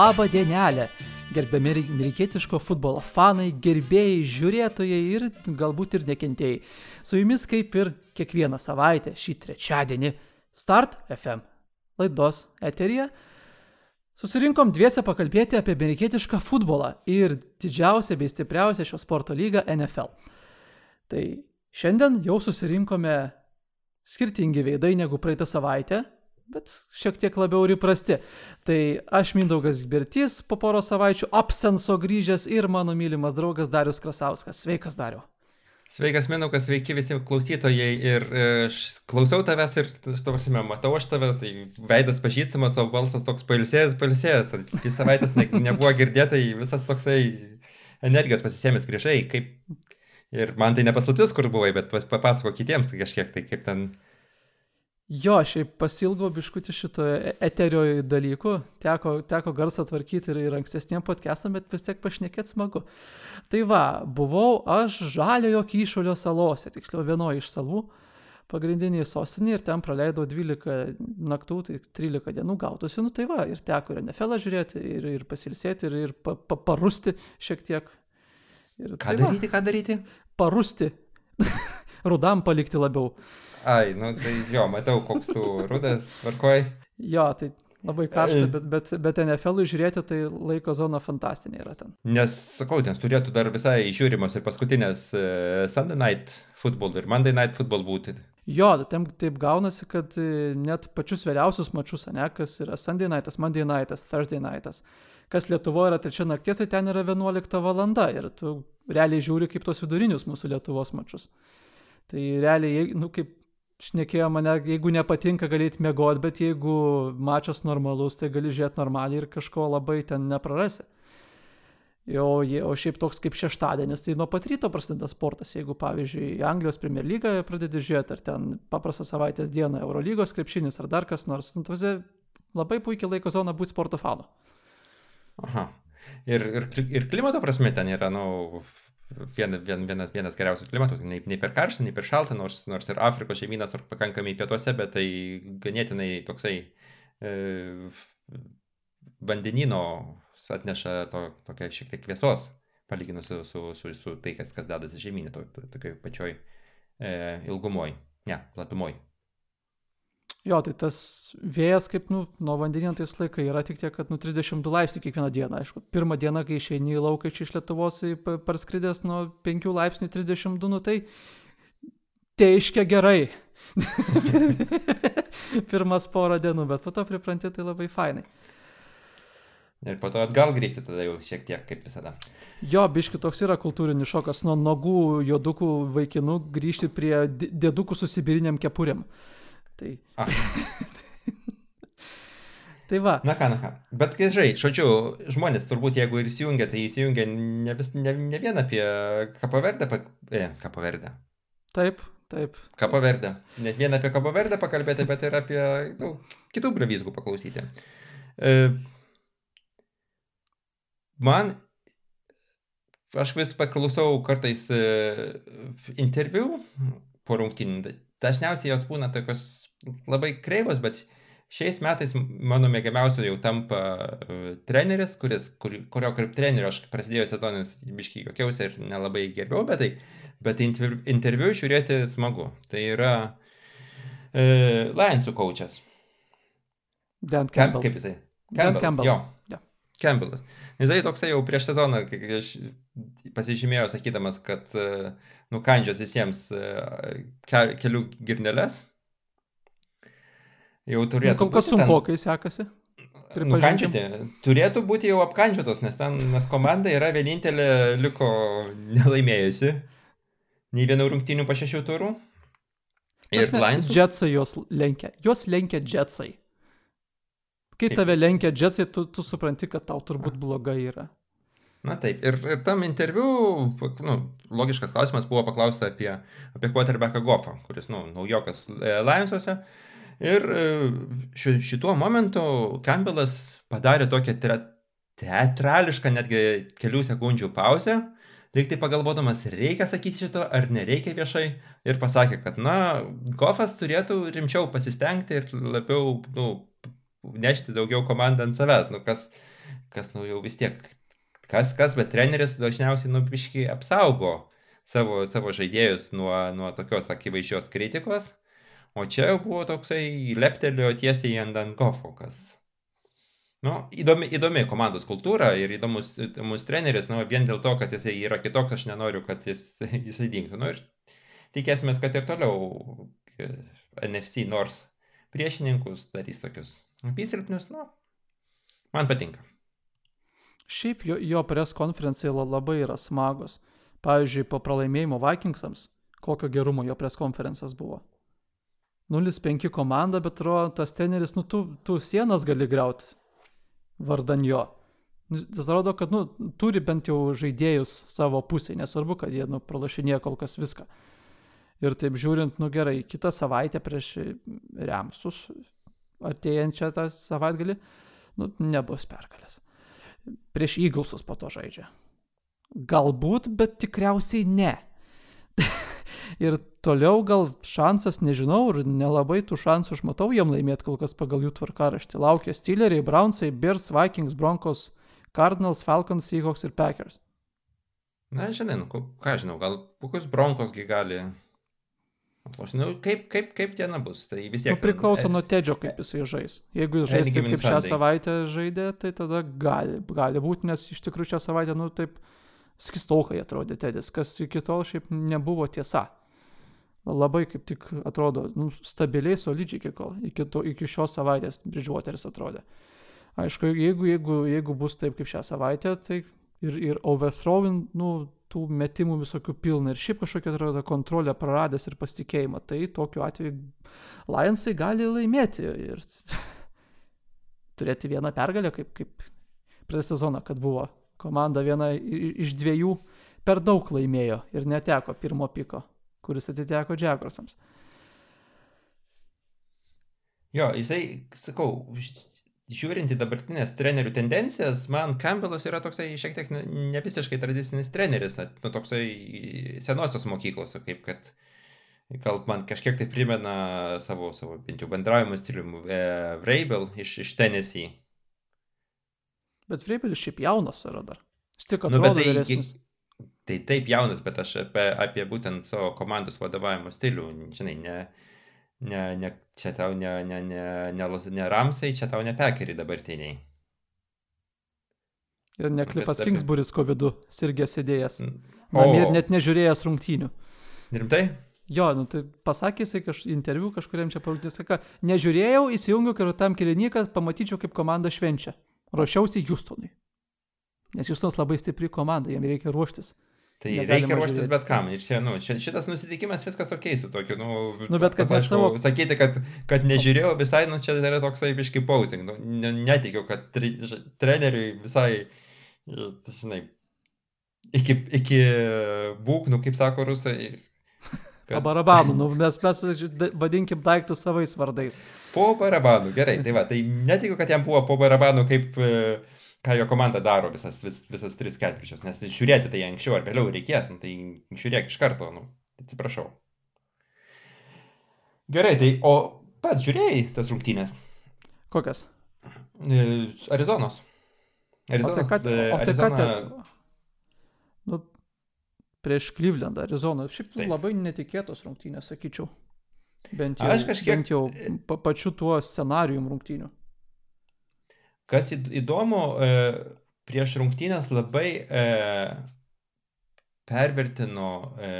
Labą dienelę, gerbiami amerikietiško futbolo fanai, gerbėjai, žiūrėtojai ir galbūt ir nekentėjai. Su jumis kaip ir kiekvieną savaitę šį trečiadienį Start FM laidos eterija. Susirinkom dviese pakalbėti apie amerikietišką futbolą ir didžiausią bei stipriausią šio sporto lygą NFL. Tai šiandien jau susirinkome skirtingi veidai negu praeitą savaitę, bet šiek tiek labiau ir įprasti. Tai aš Mindaugas Bertys po poro savaičių absenso grįžęs ir mano mylimas draugas Darius Krasauskas. Sveikas, Dariu. Sveikas, Minukas, sveiki visi klausytojai ir e, aš klausau tavęs ir, tavasime, matau aš tave, tai veidas pažįstamas, o balsas toks pailsėjęs, pailsėjęs, tai dvi savaitės ne, nebuvo girdėta, tai visas toksai energijos pasisėmės grįžai, kaip ir man tai nepaslaptis, kur buvai, bet papasako kitiems kažkiek, tai kaip ten Jo, šiaip pasilgau biškutį šito e, eterio dalykų, teko, teko garsą tvarkyti ir, ir ankstesniem podcastam, bet vis tiek pašnekėt smagu. Tai va, buvau aš žaliojo kyšulio salose, tiksliau vienoje iš salų, pagrindiniai sostinė ir ten praleidau 12 naktų, tai 13 dienų gautusi, nu tai va, ir teko ir NFL žiūrėti, ir, ir pasilsėti, ir, ir pa, pa, parusti šiek tiek. Ir, ką tai daryti, va, ką daryti? Parusti. Rudam palikti labiau. Ai, nu tai jo, matau, koks tu rudas, tvarkoj. Jo, tai labai karšta, bet, bet, bet NFL žiūrėti, tai laiko zona fantastinė yra ten. Nes, sakau, nes turėtų dar visai žiūrimos ir paskutinės uh, Sunday Night Football ir Monday Night Football būti. Jo, taip, taip gaunasi, kad e, net pačius vėliausius mačius, ne, kas yra Sunday Nightas, Monday Nightas, Thursday Nightas, kas Lietuvoje yra trečia nakties, tai ten yra 11 valanda ir tu realiai žiūri kaip tos vidurinius mūsų Lietuvos mačius. Tai realiai, nu, kaip šnekėjo mane, jeigu nepatinka, galėt mėgoti, bet jeigu mačas normalus, tai gali žiūrėti normaliai ir kažko labai ten neprarasi. O, o šiaip toks kaip šeštadienis, tai nuo pat ryto prasideda sportas. Jeigu, pavyzdžiui, Anglijos Premier lygą pradedi žiūrėti, ar ten paprastą savaitės dieną Eurolygos krepšinis, ar dar kas nors, nu, tai labai puikiai laiko zona būti sporto fanu. Aha. Ir, ir, ir klimato prasme ten yra, nu, vien, vien, vienas, vienas geriausių klimatų, nei, nei per karštą, nei per šaltą, nors, nors ir Afrikos žemynas nors pakankamai pietuose, bet tai ganėtinai toksai e, vandenino atneša to, tokia šiek tiek viesos, palyginus su, su, su, su tai, kas, kas dedasi žemynė, to, to, tokioj pačioj e, ilgumoj, ne, platumoj. Jo, tai tas vėjas kaip, nu, nuo vandeninio tais laikai yra tik tiek, kad, nu, 32 laipsnių kiekvieną dieną, aišku. Pirmą dieną, kai išeini į lauką iš Lietuvos parskridęs nuo 5 laipsnių 32, nu, tai teiškia gerai. Pirmas porą dienų, bet po to pripranti tai labai fainai. Ir po to atgal grįžti tada jau šiek tiek, kaip visada. Jo, biški toks yra kultūrinis šokas nuo nogų juodukų vaikinų grįžti prie dėdukų su sibiriniam kepuriam. Tai. tai va. Na ką, na ką. Bet kai žai, žodžiu, žmonės turbūt jeigu ir įsijungia, tai įsijungia ne, vis, ne, ne vien apie kapaverdę, pa, e, kapaverdę. Taip, taip. Kapaverdę. Net vien apie kapaverdę pakalbėti, bet ir apie nu, kitų brevizgų paklausyti. E, man, aš vis paklausau kartais e, interviu po rungtynį. Dažniausiai jos būna tokios labai kreivos, bet šiais metais mano mėgiamiausiu jau tampa uh, treneris, kuris, kur, kurio kaip trenerio aš prasidėjo sezonas biškai jokiausi ir nelabai gerbiau, bet tai, bet interviu, interviu žiūrėti smagu. Tai yra uh, Lionsų kočias. Dan Campbell. Kaip jisai? Campbell. Dan Campbell. Jo. Yeah. Campbellas. Jisai toksai jau prieš sezoną pasižymėjo sakydamas, kad uh, nukandžios visiems uh, kelių girneles Jau turėtų. Nu, kol kas sunku, kai sekasi. Nukandžioti. Turėtų būti jau apkandžiotos, nes ten, nes komanda yra vienintelė liko nelaimėjusi. Nei vienų rungtynių po šešių turų. Ir Lions. Jetsai jos lenkia. Jos lenkia Jetsai. Kai tave lenkia Jetsai, tu, tu supranti, kad tau turbūt blogai yra. Na taip, ir, ir tam interviu, nu, logiškas klausimas buvo paklausta apie, apie quarterbacką Goffą, kuris, nu, naujokas e, Lionsuose. Ir e, šituo momentu Campbellas padarė tokią teatrališką netgi kelių sekundžių pauzę, reiktai pagalvodamas, reikia sakyti šito ar nereikia viešai, ir pasakė, kad, na, Goffas turėtų rimčiau pasistengti ir labiau, nu, nešti daugiau komandą ant savęs, nu, kas, kas nu jau vis tiek, kas, kas, bet treneris dažniausiai nupiški apsaugo savo, savo žaidėjus nuo, nuo tokios akivaizdžios kritikos, o čia jau buvo toksai leptelio tiesiai ant Dankofo, kas Nu, įdomi, įdomi komandos kultūra ir įdomus, įdomus treneris, nu, vien dėl to, kad jisai yra kitoks, aš nenoriu, kad jis, jisai dinktų. Nu, ir tikėsime, kad ir toliau e, NFC North priešininkus darys tokius apysilpnius, nu, man patinka. Šiaip jo, jo pres konferencijai labai yra smagus. Pavyzdžiui, po pralaimėjimo Vikingsams, kokio gerumo jo pres konferencijas buvo. 0-5 komanda, bet atrodo, tas teneris, nu, tu, tu sienas gali greuti vardan jo. Tas rodo, kad, nu, turi bent jau žaidėjus savo pusėje, nesvarbu, kad jie, nu, pralašinėja kol kas viską. Ir taip žiūrint, nu gerai, kitą savaitę prieš Remsus, artėjančią tą savaitgalį, nu, nebus pergalės. Prieš Eaglesus po to žaidžia. Galbūt, bet tikriausiai ne. ir toliau gal šansas, nežinau, ir nelabai tų šansų aš matau jam laimėti kol kas pagal jų tvarkaraštį. Laukia Steeleriai, Brownsai, Bears, Vikings, Broncos, Cardinals, Falcons, Seahawks ir Packers. Na, žinai, nu, ką žinau, gal kokius Broncosgi gali. Nu, kaip, kaip, kaip diena bus, tai vis tiek. Nu, priklauso nuo Tedžio, kaip jisai žais. Jeigu jis žais taip, kaip šią savaitę žaidė, tai tada gali, gali būti, nes iš tikrųjų šią savaitę, nu, taip skistokai atrodė Tedis, kas iki tol šiaip nebuvo tiesa labai kaip tik atrodo nu, stabiliai, solidžiai iki, kol, iki, to, iki šios savaitės Bridgewateris atrodė. Aišku, jeigu, jeigu, jeigu bus taip kaip šią savaitę, tai ir, ir overthrowing, nu, tų metimų visokių pilna. Ir šiaip kažkokia atrodo kontrolę praradęs ir pasitikėjimą, tai tokiu atveju Lionsai gali laimėti ir turėti vieną pergalę, kaip, kaip prieš sezoną, kad buvo. Komanda viena iš dviejų per daug laimėjo ir neteko pirmo piko kuris atiteko Džegrosams. Jo, jisai, sakau, žiūrint į dabartinės trenerių tendencijas, man Campbellas yra toksai šiek tiek ne visiškai tradicinis treneris, nu, toksai senosios mokyklos, kaip kad gal man kažkiek tai primena savo, savo bent jau bendravimo stiliumi e, Vrabel iš, iš Tennessee. Bet Vrabel šiaip jaunas yra dar. Jis tik nu, atrodo nu, tai, vyresnis. Tai taip jaunas, bet aš apie, apie būtent savo komandos vadovavimo stilių, žinai, ne, ne, ne, čia tau ne, ne, ne, ne, ne Ramsai, čia tau ne Pekeriai dabartiniai. Ir ne Cliffas apie... Kingsburis COVID-u sirgęs sėdėjęs. Namie ir net nežiūrėjęs rungtynių. Rimtai? Jo, nu tai pasakė jisai kaž, interviu kažkuriam čia parūdė, sako, nežiūrėjau, įsijungiau ir tam kilinį, kad pamatyčiau, kaip komanda švenčia. Ruošiausi Houstonui. Nes Houstonas labai stipri komanda, jam reikia ruoštis. Tai Negalima reikia ruoštis žiūrėti. bet kam. Ir čia, nu, čia, šitas nusiteikimas viskas ok su tokiu, nu, nu bet kad, kad savo... Sakyti, kad, kad nežiūrėjau visai, nu, čia yra toksai biški pausing. Nu, netikiu, kad tre, treneriui visai, žinai, iki, iki būknų, kaip sako rusai. Kad... Barabanų, nu, mes, mes vadinkim daiktus savais vardais. Po barabanų, gerai, tai va, tai netikiu, kad jam buvo po barabanų kaip uh, ką jo komanda daro visas, vis, visas tris ketvirčius, nes žiūrėti tai anksčiau ar vėliau reikės, nu, tai žiūrėk iš karto, nu, atsiprašau. Gerai, tai o pats žiūrėjai tas rungtynės? Kokias? E, Arizonos. Arizonos. O tai ką, o tai Arizona... ką te... nu, prieš Clevelandą, Arizoną. Šiaip Taip. labai netikėtos rungtynės, sakyčiau. Bent jau, Aš kažkiek... bent jau pa, pačiu tuo scenarijum rungtynių. Kas įdomu, e, prieš rungtynės labai e, pervertino e,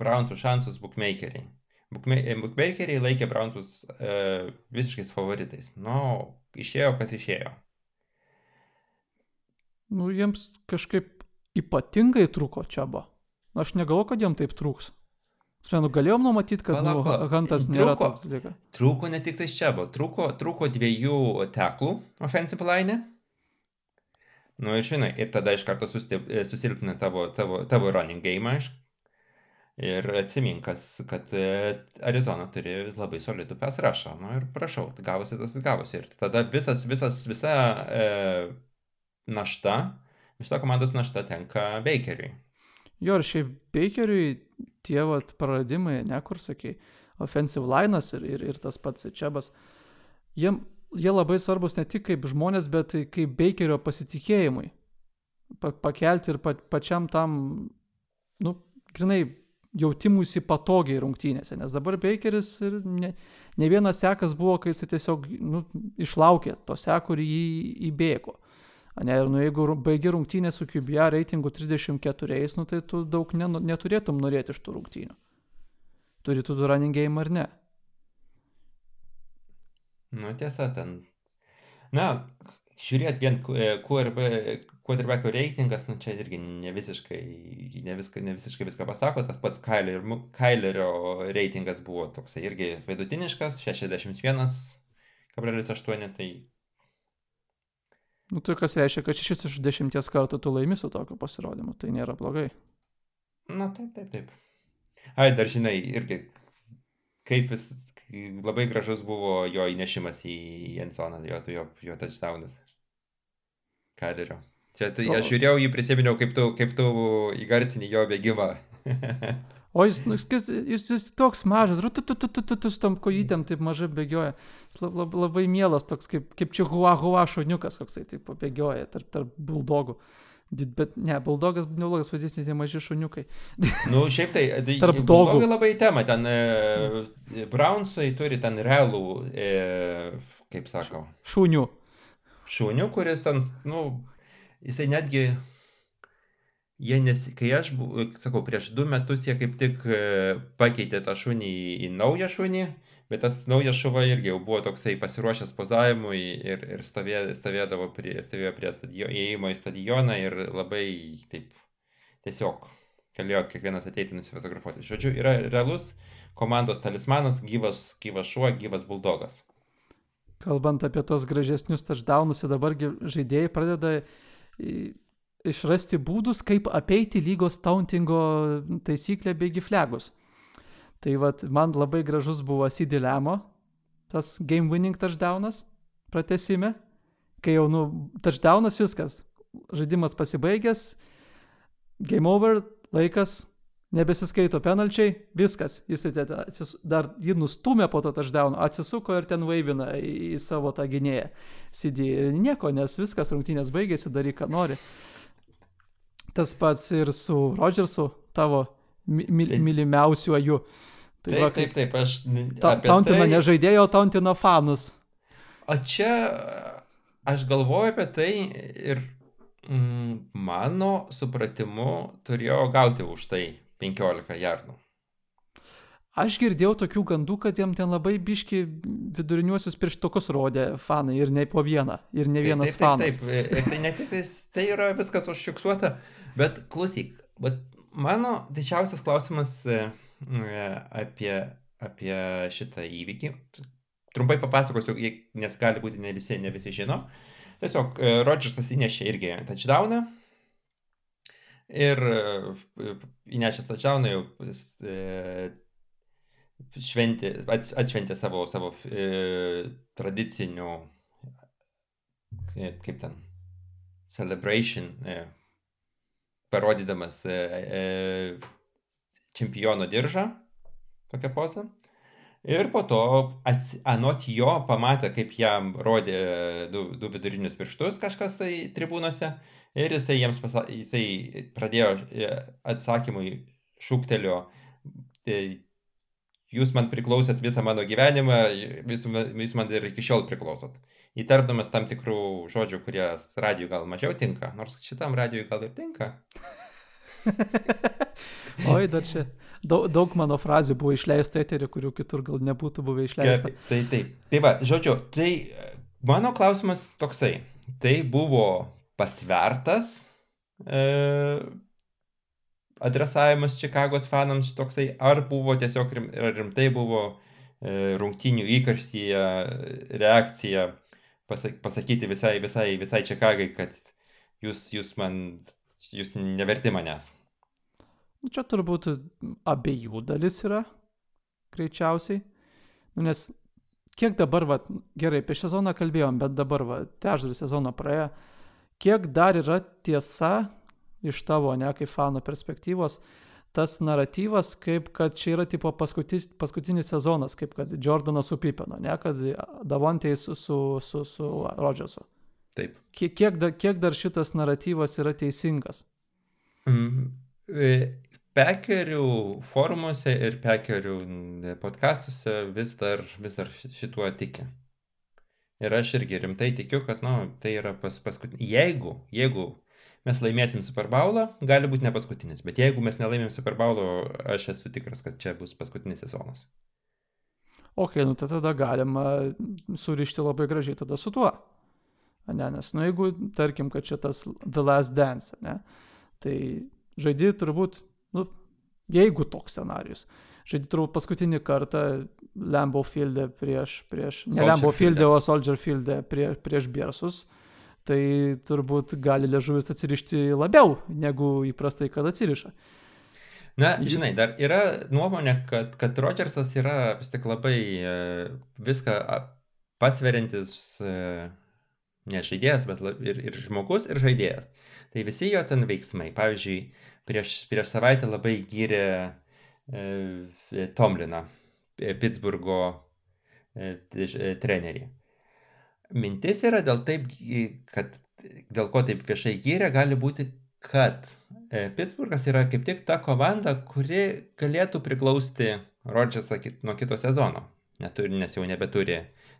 Brownsų šansus bookmakeriai. Bookmakeriai laikė Brownsus visiškais favoritais. Nu, išėjo, kas išėjo. Nu, jiems kažkaip ypatingai trūko čia buvo. Aš negalvoju, kad jiems taip trūks. Spėnu, galėjom numatyti, kad nu, Huntas nėra trūko, toks dalykas. Trūko ne tik tai čia buvo, trūko, trūko dviejų teklų offensive line. Nu ir žinai, ir tada iš karto susilpina tavo, tavo, tavo running game. Ir atsiminkas, kad e, Arizona turi labai solidų rushą. Nu ir prašau, gavosi tas gavosi. Ir tada visas, visas, visa e, našta, visa komandos našta tenka Bakeriui. Jo, ir šiaip Bakeriui tie vat praradimai, ne kur sakai, offensive linas ir, ir, ir tas pats Čebas, jiem jie labai svarbus ne tik kaip žmonės, bet kaip Bakerio pasitikėjimui. Pa pakelti ir pa pačiam tam, nu, grinai jautimusi patogiai rungtynėse, nes dabar Bakeris ir ne, ne vienas sekas buvo, kai jis tiesiog nu, išlaukė to seko ir jį įbėgo. Ne, ir nu, jeigu baigi rungtynę su QBA reitingu 34, nu, tai tu daug ne, neturėtum norėti iš tų rungtynių. Turi tu running game ar ne? Nu, tiesa, ten. Na, žiūrėt vien quarterbacko reitingas, nu, čia irgi ne visiškai, ne, viską, ne visiškai viską pasako, tas pats Kailerio, Kailerio reitingas buvo toksai irgi vidutiniškas, 61,8, tai... Nu, tai kas reiškia, kad 6 iš 10 kartų tu laimi su tokiu pasirodymu, tai nėra blogai. Na, taip, taip, taip. Ai, dar žinai, irgi, kaip vis, labai gražus buvo jo įnešimas į Jensoną, jo, jo, jo touchdownas. Kaderio. Čia tai aš žiūrėjau jį, prisiminiau, kaip tu, kaip tu įgarsini jo bėgimą. O jis, nu, jis, jis, jis toks mažas, tu, tu, tu, tu, tu, tu, su tom kojytėm taip mažai bėgioja. Jis lab, lab, labai mielas, toks kaip, kaip čia hua hua šuniukas, koksai taip bėgioja tarp, tarp buldogų. Bet ne, buldogas neblogas pavyzdys, nes jie maži šuniukai. Nu, šiaip tai, tai tarp dogų. labai tema, ten e, Brownsai turi ten realų, e, kaip sakau. Šunių. Šunių, kuris ten, nu, jisai netgi jie nes kai aš bu sakau prieš du metus jie kaip tik e, pakeitė tą šunį į, į naują šunį bet tas naujas šuva irgi jau buvo toksai pasiruošęs pozavimui ir, ir stovė, stovėdavo prie, stovėjo prie stadion, įėjimo į stadioną ir labai taip tiesiog galėjo kiekvienas ateiti nusifotografuoti. Žodžiu, yra realus komandos talismanas, gyvas, gyvas šuo, gyvas buldogas. Kalbant apie tos gražesnius touchdownus, dabargi žaidėjai pradeda išrasti būdus, kaip apeiti lygos tauntingo taisyklę bei giflegus. Tai vad, man labai gražus buvo Sidilemo, tas game winning touchdownas pratesime, kai jau, nu, touchdownas viskas, žaidimas pasibaigęs, game over, laikas, nebesiskaito penalčiai, viskas, jis dar jį nustumė po to touchdowno, atsisuko ir ten vaivina į, į savo tą gynėją. CD ir nieko, nes viskas rungtynės baigėsi, daryk, ką nori. Tas pats ir su Rodžersu, tavo mi Taip. mylimiausiuoju. Tai Taip, va, taip, taip, aš ta, tauntina tai- ne žaidėjo, o tauntina fanus. O čia aš galvoju apie tai ir mm, mano supratimu turėjo gauti už tai 15 jardų. Aš girdėjau tokių gandų, kad jam ten labai biški viduriniuosius pirštukus rodė fanai ir ne po vieną, ir ne vienas taip, taip, fanas. taip, taip. Ir tai ne tik tais, tai yra viskas užfiksuota, bet klausyk, bet mano didžiausias klausimas e, e, apie, apie šitą įvykį. Trumpai papasakosiu, nes gali būti ne visi, ne visi žino. Tiesiog e, Rodžersas įnešė irgi touchdowną. Ir e, įnešęs touchdowną jau e, šventė, atšventė savo, savo e, tradicinių, e, kaip ten, celebration, e, parodydamas e, e, čempiono diržą, tokią posą. Ir po to, ats, anot jo, pamatė, kaip jam rodė du, du vidurinius pirštus kažkas tai tribūnose. Ir jisai jiems pasa, jisai pradėjo e, atsakymui šūktelio, tai jūs man priklausėt visą mano gyvenimą, ma- jūs man ir iki šiol priklausot. Įtarpdamas tam tikrų žodžių, kurie radijui gal mažiau tinka, nors šitam radijui gal ir tinka. Oi, dar čia daug, daug mano frazių buvo išleista eterį, kurių kitur gal nebūtų buvę išleista. Gerai, Tai taip. Tai va, žodžiu, tai mano klausimas toksai. Tai buvo pasvertas e, adresavimas Čikagos fanams toksai, ar buvo tiesiog rim, ar rimtai buvo e, rungtinių įkarštyje reakcija pasak, pasakyti visai, visai, visai Čikagai, kad jūs, jūs man, jūs neverti manęs. Nu, čia turbūt abiejų dalis yra, greičiausiai. Nu, nes kiek dabar, va, gerai, apie sezoną kalbėjom, bet dabar, va, trečdalis sezono praėjo, kiek dar yra tiesa iš tavo, ne kaip fano perspektyvos, tas naratyvas, kaip kad čia yra tipo paskutinis, paskutinis sezonas, kaip kad Jordanas su Pipenu, ne, kad Davontėjai su, su, su, su Rodžersu. Taip. Kiek, kiek, da, kiek dar šitas naratyvas yra teisingas? Mm. Pekerių forumuose ir pekerių podcastuose vis dar, vis dar šituo tiki. Ir aš irgi rimtai tikiu, kad, na, nu, tai yra pas, paskutinis. Jeigu, jeigu mes laimėsim Super Bowlą, gali būti ne paskutinis, bet jeigu mes nelaimėm Super Bowlo, aš esu tikras, kad čia bus paskutinis sezonas. Ok, nu tai tada galima surišti labai gražiai tada su tuo. Ne, nes, nu jeigu, tarkim, kad čia tas The Last Dance, ne, tai žaidži turbūt, nu, jeigu toks scenarius, žaidži turbūt paskutinį kartą Lambo Field'e prieš, prieš, ne Soldier Lambo Field'e, o Soldier Field'e prie, prieš Biersus, tai turbūt gali liežuvis atsirišti labiau negu įprastai, kad atsiriša. Na, žinai, dar yra nuomonė, kad, kad Rodžersas yra vis tik labai e, viską pasverintis e, ne žaidėjas, bet ir, ir žmogus, ir žaidėjas. Tai visi jo ten veiksmai. Pavyzdžiui, prieš, prieš savaitę labai gyrė e, Tomliną, e, Pittsburgo e, trenerį. Mintis yra dėl taip, kad dėl ko taip viešai gyrė, gali būti, kad e, Pittsburghas yra kaip tik ta komanda, kuri galėtų priglausti Rodžersą nuo kito sezono. Neturi, nes jau nebeturi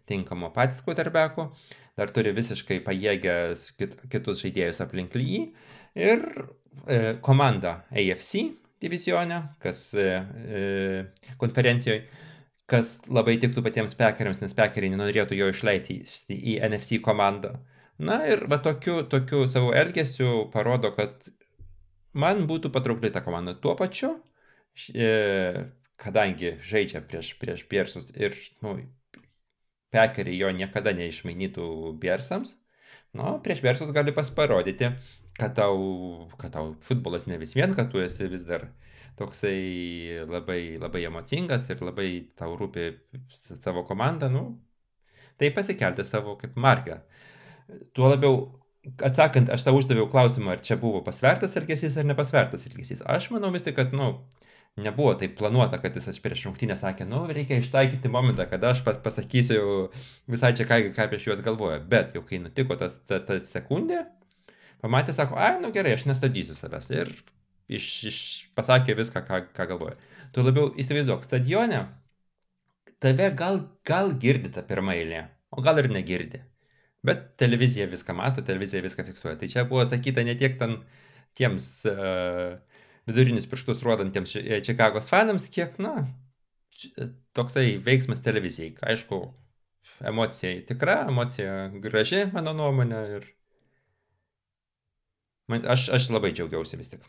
tinkamo patys quarterbackų, dar turi visiškai pajėgęs kit, kitus žaidėjus aplink jį ir e, komanda AFC divisione, kas e, e, konferencijoje kas labai tiktų patiems pekeriams, nes pekeriai nenorėtų jo išleisti į, NFC komandą. Na ir va tokiu, tokiu savo elgesiu parodo, kad man būtų patraukli ta komanda. Tuo pačiu, e, kadangi žaidžia prieš, prieš Piersus ir nu, pekeriai jo niekada neišmainytų Piersams, nu, prieš Piersus gali pasiparodyti, kad tau, kad tau futbolas ne vis vien, kad tu esi vis dar toksai labai, labai emocingas ir labai tau rūpi savo komanda, nu, tai pasikelti savo kaip markę. Tuo labiau, atsakant, aš tau uždaviau klausimą, ar čia buvo pasvertas elgesys ar nepasvertas elgesys. Aš manau vis tik, kad, nu, nebuvo taip planuota, kad jis prieš rungtynę sakė, nu, reikia ištaikyti momentą, kada aš pas, pasakysiu visai čia ką, ką apie šiuos galvoju. Bet jau kai nutiko tas ta, ta sekundė, pamatė, sako, ai, nu gerai, aš nestabdysiu savęs. Ir iš, iš, pasakė viską, ką, ką galvoja. Tu labiau įsivaizduok, stadione tave gal, gal girdi tą pirmą eilę, o gal ir negirdi. Bet televizija viską mato, televizija viską fiksuoja. Tai čia buvo sakyta ne tiek ten tiems uh, vidurinis pirštus rodantiems Čikagos fanams, kiek, na, toksai veiksmas televizijai. Aišku, emocija tikra, emocija graži, mano nuomonė. Ir man, aš, aš labai džiaugiausi vis tik.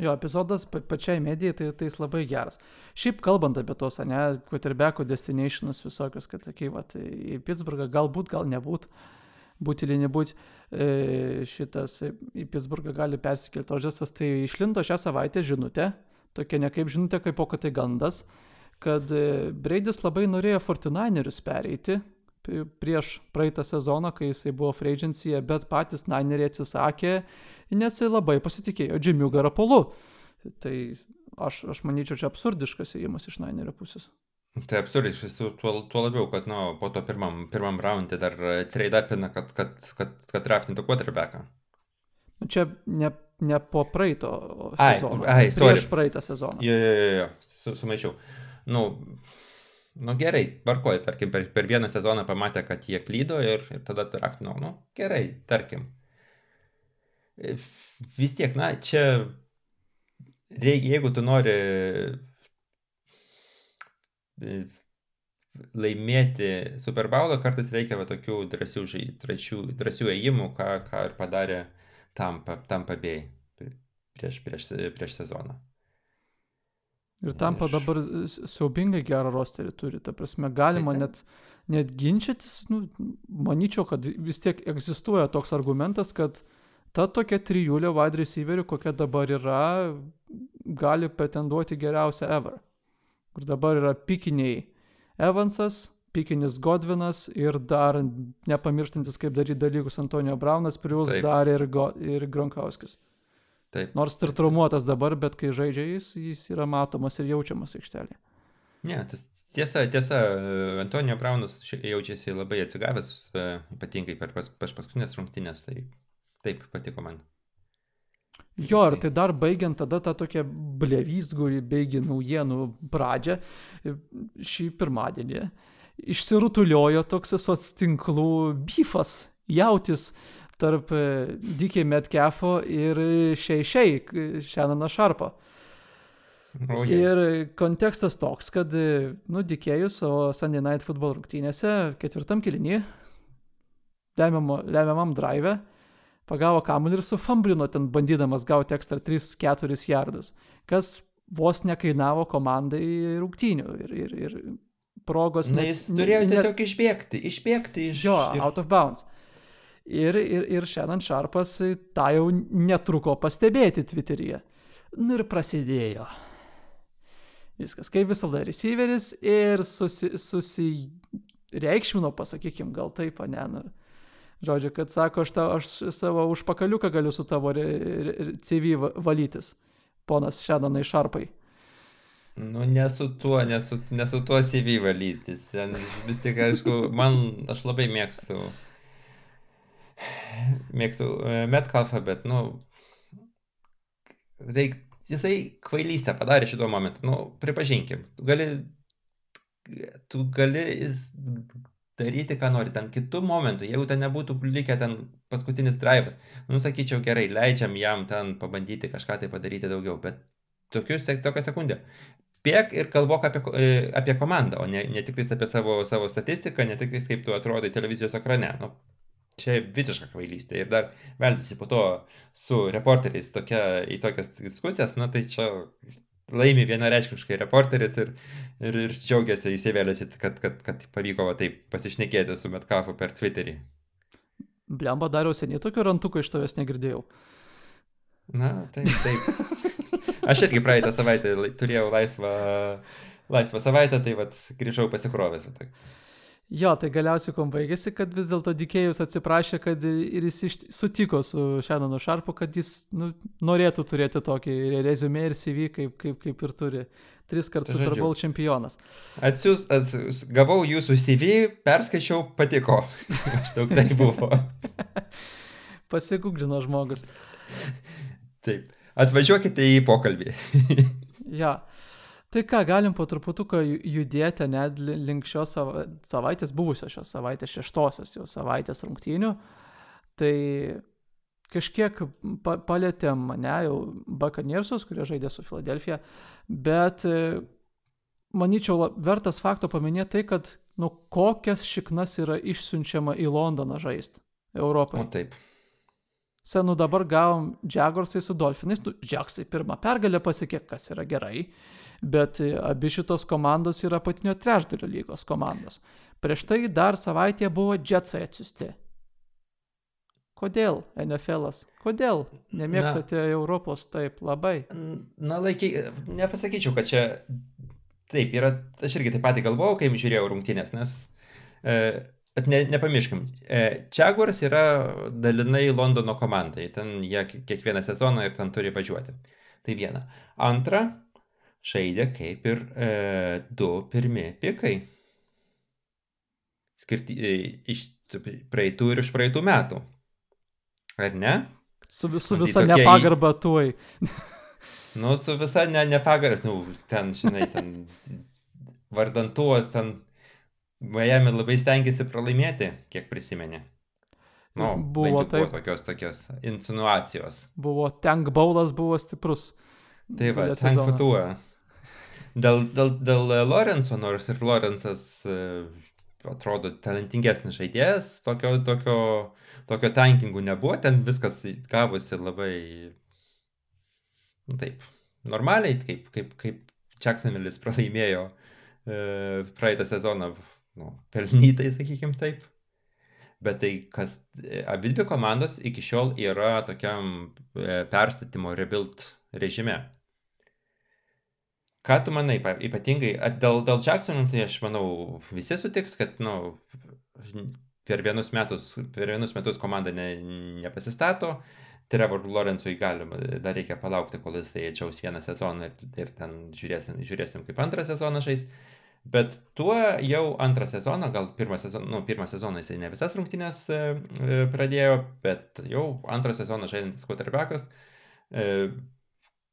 Jo, epizodas pa pačiai medijai, tai, tai jis labai geras. Šiaip kalbant apie tos, ne, quarterback'o destinationus visokius, kad, sakai, va, į Pittsburghą galbūt, gal nebūt, būti ili nebūti, e, šitas į Pittsburghą gali persikelti Rodžersas, tai išlindo šią savaitę žinutė, tokia ne kaip žinutė, kaip po kad tai gandas, kad e, Breidis labai norėjo Fortinainerius pereiti prieš praeitą sezoną, kai jisai buvo free agencyje, bet patys Nineriai atsisakė nes labai pasitikėjo Džimiu Garapolu. Tai aš, aš manyčiau, čia absurdiškas įėjimas iš Nainerio pusės. Tai absurdiškas, tuo, tuo labiau, kad nu, po to pirmam, pirmam raundė dar trade upina, kad, kad, kad, kad draftintų quarterbacką. Nu, čia ne, ne po praeito sezono. Ai, ai sorry. Prieš praeitą sezoną. Jo, jo, jo, jo. Su, sumaišiau. Nu, nu gerai, varkoju, tarkim, per, per vieną sezoną pamatė, kad jie klydo ir, ir tada draftinau. Nu, gerai, tarkim vis tiek, na, čia, reik, jeigu tu nori e, laimėti Super Bowlą, kartais reikia va, tokių drąsių, drąsių, drąsių ėjimų, ką, ką ir padarė Tampa, Tampa Bay prieš, prieš, prieš sezoną. Ir Tampa aš... dabar siaubingai gerą rosterį turi, ta prasme, galima tai, net, net ginčytis, nu, manyčiau, kad vis tiek egzistuoja toks argumentas, kad ta tokia trijulė wide receiverių, kokia dabar yra, gali pretenduoti geriausią ever. Kur dabar yra pikiniai Evansas, pikinis Godvinas ir dar nepamirštantis, kaip daryti dalykus Antonio Braunas, plus dar ir, Go, ir Gronkauskis. Taip. Nors ir traumuotas dabar, bet kai žaidžia jis, jis yra matomas ir jaučiamas aikštelėje. Ne, tas tiesa, tiesa, Antonijo Braunas jaučiasi labai atsigavęs, e, ypatingai per pas, pas paskutinės rungtynės, tai taip patiko man. Jo, ir tai dar baigiant tada tą tokią blevysgurį beigi naujienų pradžią šį pirmadienį. Išsirutuliojo toks soc tinklų bifas, jautis tarp e, Dikė Metcalfo ir Šiai Šiai, Šenono Šarpo. Oh, yeah. Ir kontekstas toks, kad, e, nu, Dikėjus savo Sunday Night Football rungtynėse ketvirtam kilinį, lemiamam drive, pagavo kamuolį ir sufamblino ten bandydamas gauti ekstra 3-4 jardus, kas vos nekainavo komandai rungtynių ir, ir, ir progos. Na, jis turėjo tiesiog ne... išbėgti, išbėgti iš... Jo, ir... out of bounds. Ir, ir, ir šiandien Šarpas tą jau netruko pastebėti Twitteryje. Nu ir prasidėjo. Viskas, kaip visada, receiveris ir susi, susireikšmino, pasakykim, gal taip, ne, nu, žodžiu, kad sako, aš, ta, aš savo užpakaliuką galiu su tavo re, re, CV valytis, ponas Šenonai Šarpai. Nu, nesu tuo, nesu, nesu tuo CV valytis. Vis tik, aišku, man, aš labai mėgstu mėgstu e, Metcalfą, bet, nu, reik, jisai kvailystę padarė šituo momentu. Nu, pripažinkim, tu gali, tu gali daryti, ką nori, ten kitų momentų, jeigu ten nebūtų likę ten paskutinis drivas, nu, sakyčiau, gerai, leidžiam jam ten pabandyti kažką tai padaryti daugiau, bet tokius, tokią sekundę. Spėk ir kalbok apie, e, apie komandą, o ne, ne tik apie savo, savo statistiką, ne tik kaip tu atrodai televizijos ekrane. Nu, Čia visiška kvailystė. Ir dar veldėsi po to su reporteriais tokia, į tokias diskusijas, nu tai čia laimi vienareiškiškai reporteris ir, ir, ir džiaugiasi įsivėlėsi, kad, kad, kad pavyko va, taip pasišnekėti su Metkafu per Twitterį. Blemba dariau seniai tokio rantuko iš tavęs negirdėjau. Na, taip, taip. Aš irgi praeitą savaitę turėjau laisvą, laisvą savaitę, tai vad grįžau pasikrovęs. Va, Jo, tai galiausiai kom baigėsi, kad vis dėlto Dikėjus atsiprašė, kad ir, jis iš, sutiko su Šenonu Šarpu, kad jis nu, norėtų turėti tokį rezumė ir CV, kaip, kaip, kaip ir turi. Tris kartus Super Bowl čempionas. Atsius, atsius, gavau jūsų CV, perskaičiau, patiko. Aš daug tai buvo. Pasiguglino žmogus. Taip. Atvažiuokite į pokalbį. ja. Tai ką, galim po truputuką judėti net link šios savaitės, buvusios šios savaitės, šeštosios jau savaitės rungtynių. Tai kažkiek pa palėtėm mane jau Buccaneersus, kurie žaidė su Filadelfija, bet e, manyčiau, vertas fakto paminėti tai, kad nu kokias šiknas yra išsiunčiama į Londoną žaisti Europoje. O taip. Senu dabar gavom Jaguarsai su Dolfinais, nu, Jacksai pirmą pergalę pasiekė, kas yra gerai bet e, abi šitos komandos yra patinio trečdalio lygos komandos. Prieš tai dar savaitėje buvo Jetsai atsiusti. Kodėl NFL'as? Kodėl nemėgstate na, Europos taip labai? Na, laiky, nepasakyčiau, kad čia taip yra, aš irgi taip pat galvojau, kai žiūrėjau rungtynės, nes, e, bet ne, nepamirškim, e, Jaguars yra dalinai Londono komandai, ten jie kiekvieną sezoną ir ten turi važiuoti. Tai viena. Antra, žaidė kaip ir e, du pirmi pikai. Skirti e, iš praeitų ir iš praeitų metų. Ar ne? Su, su visa tokie... nepagarba tuoj. nu, su visa ne, nepagarba, nu, ten, žinai, ten vardantuos, ten Miami labai stengiasi pralaimėti, kiek prisimenė. Nu, buvo, taip. buvo tokios, tokios insinuacijos. Buvo, tank baulas buvo stiprus. Tai va, tank fatua. Dėl, dėl, dėl Lorenzo, nors ir Lorenzas e, atrodo talentingesnis žaidėjas, tokio, tokio, tokio tankingų nebuvo, ten viskas gavosi labai, nu, taip, normaliai, kaip, kaip, kaip Jacksonville'is pralaimėjo e, praeitą sezoną, nu, pelnytai, sakykim taip. Bet tai, kas abi dvi komandos iki šiol yra tokiam e, perstatymo rebuild režime. Ką tu manai, ypatingai dėl, dėl Jacksono, tai aš manau, visi sutiks, kad, nu, per vienus metus, per vienus metus komanda ne, nepasistato, Trevor Lawrence'ui galima, dar reikia palaukti, kol jisai atčiaus vieną sezoną ir, ir ten žiūrėsim, žiūrėsim, kaip antrą sezoną žais. Bet tuo jau antrą sezoną, gal pirmą sezoną, nu, pirmą sezoną jisai ne visas rungtynės e, e, pradėjo, bet jau antrą sezoną žaidžiantis quarterbackas e,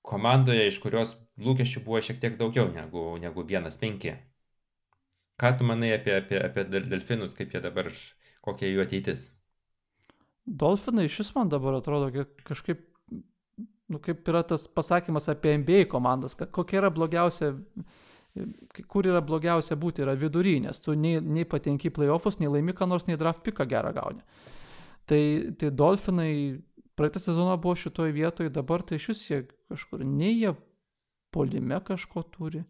komandoje, iš kurios lūkesčių buvo šiek tiek daugiau negu, negu vienas penki. Ką tu manai apie, apie, apie delfinus, kaip jie dabar, kokia jų ateitis? Dolfinai iš vis man dabar atrodo kažkaip, nu, kaip yra tas pasakymas apie NBA komandas, kokia yra blogiausia, kur yra blogiausia būti, yra vidury, nes tu nei, nei patenki į playoffus, nei laimi ką nors, nei draft piką gerą gauni. Tai, tai Dolfinai praeitą sezoną buvo šitoje vietoje, dabar tai iš vis jie kažkur, nei jie polime kažko turi.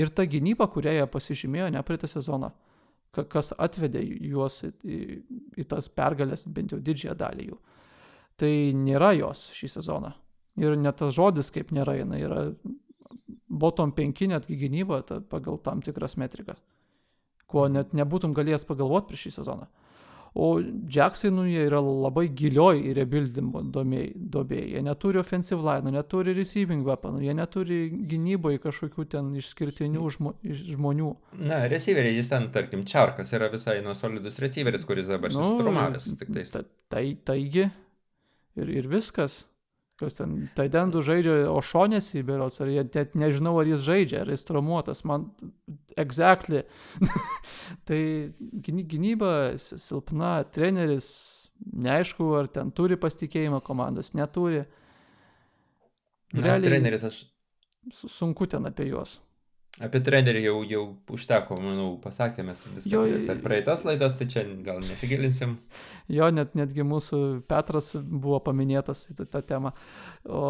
Ir ta gynyba, kurią jie pasižymėjo ne praeitą sezoną, kas atvedė juos į, į, į tas pergalės, bent jau didžiąją dalį jų. Tai nėra jos šį sezoną. Ir net tas žodis kaip nėra, jinai yra bottom 5 netgi gynyba ta, pagal tam tikras metrikas, ko net nebūtum galėjęs pagalvoti prieš šį sezoną. O Jacksai, nu, jie yra labai gilioj rebuildimo dobėje. Jie neturi offensive line, neturi receiving weaponų, jie neturi gynyboje kažkokių ten išskirtinių žmo, žmonių. Na, receiveriai, jis ten, tarkim, Čarkas yra visai nuosolidus receiveris, kuris dabar nu, susitrumavęs. Ta, tai, taigi ir, ir viskas kas ten, Taidendų žaidžia Ošonėsi, berots, ar jie net nežinau, ar jis žaidžia, ar jis traumuotas, man exactly. tai gynyba silpna, treneris neaišku, ar ten turi pasitikėjimą komandos, neturi. Realiai, Na, treneris aš. Sunku ten apie juos. Apie trenerį jau, jau užteko, manau, pasakėme viską jo, per praeitas laidas, tai čia gal nesigilinsim. Jo, net, netgi mūsų Petras buvo paminėtas į tą, tą temą. O,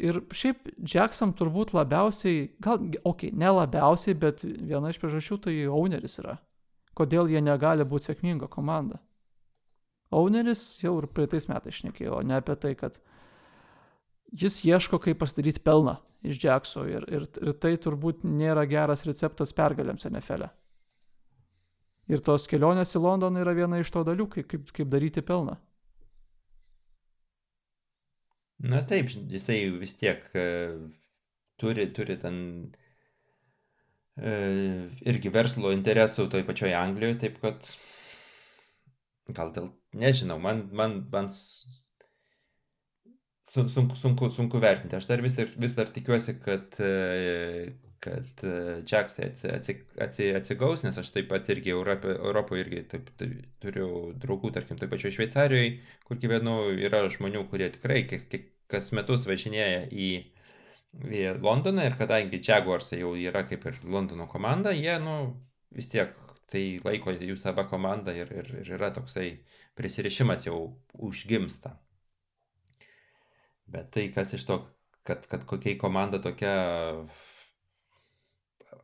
ir šiaip Jackson turbūt labiausiai, gal, okei, okay, ne labiausiai, bet viena iš priežasčių tai owneris yra. Kodėl jie negali būti sėkminga komanda. Owneris jau ir praeitais metais šnekėjo, ne apie tai, kad jis ieško, kaip pasidaryti pelną iš Jackso ir, ir, ir tai turbūt nėra geras receptas pergalėms NFL. E. Ir tos kelionės į Londoną yra viena iš to dalių, kaip, kaip, daryti pelną. Na taip, jisai vis tiek uh, turi, turi ten uh, irgi verslo interesų toj pačioj Anglijoje, taip kad gal dėl, nežinau, man, man, man sunku, sunku, sunku vertinti. Aš dar vis dar, vis dar tikiuosi, kad, e, kad Džeksai atsi, atsi, atsigaus, nes aš taip pat irgi Europoje, Europoje irgi taip, taip, turiu draugų, tarkim, taip pačioje Šveicarijoje, kur gyvenu, yra žmonių, kurie tikrai kas metus važinėja į, į Londoną ir kadangi Jaguarsai jau yra kaip ir Londono komanda, jie, nu, vis tiek tai laiko jų savo komanda ir, ir, ir yra toksai prisirišimas jau užgimsta. Bet tai kas iš to, kad, kad kokiai komanda tokia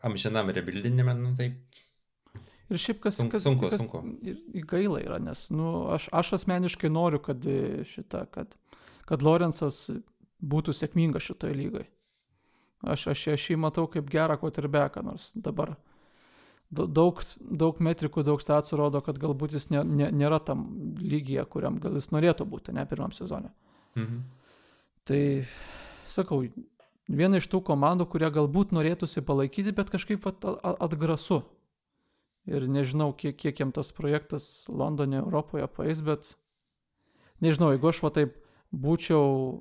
amžinam rebildinime, nu taip. Ir šiaip kas, sunku, kas, sunku, kas sunku. Ir gaila yra, nes nu, aš, aš asmeniškai noriu, kad šitą, kad, kad Lorenzas būtų sėkmingas šitoje lygoje. Aš, aš, aš jį matau kaip gerą kotirbeką, nors dabar daug, daug metrikų, daug stacijų rodo, kad galbūt jis ne, ne, nėra tam lygyje, kuriam gal jis norėtų būti, ne pirmam sezonė. Mhm. Tai, sakau, viena iš tų komandų, kurią galbūt norėtųsi palaikyti, bet kažkaip at, atgrasu. Ir nežinau, kiek, kiek jam tas projektas Londone, Europoje paės, bet nežinau, jeigu aš va taip būčiau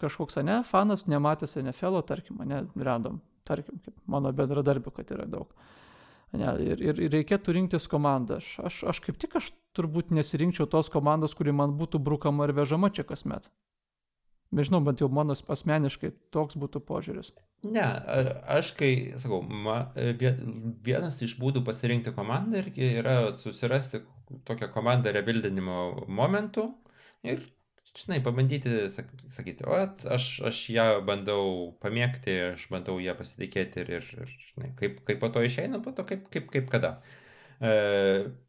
kažkoks, ne, fanas, nematęs NFL, tarkim, ne, random, tarkim, kaip mano bendradarbių, kad yra daug. Ne, ir, ir, ir reikėtų rinktis komandą. Aš, aš, aš kaip tik aš turbūt nesirinkčiau tos komandos, kuri man būtų brukama ir vežama čia kasmet. Nežinau, bent jau mano asmeniškai toks būtų požiūris. Ne, aš kai, sakau, ma, vienas iš būdų pasirinkti komandą irgi yra susirasti tokią komandą rebuildinimo momentų ir, žinai, pabandyti sakyti, o, aš, aš ją bandau pamėgti, aš bandau ją pasitikėti ir, ir, ir žinai, kaip, kaip po to išeina, po to kaip, kaip, kaip kada. E,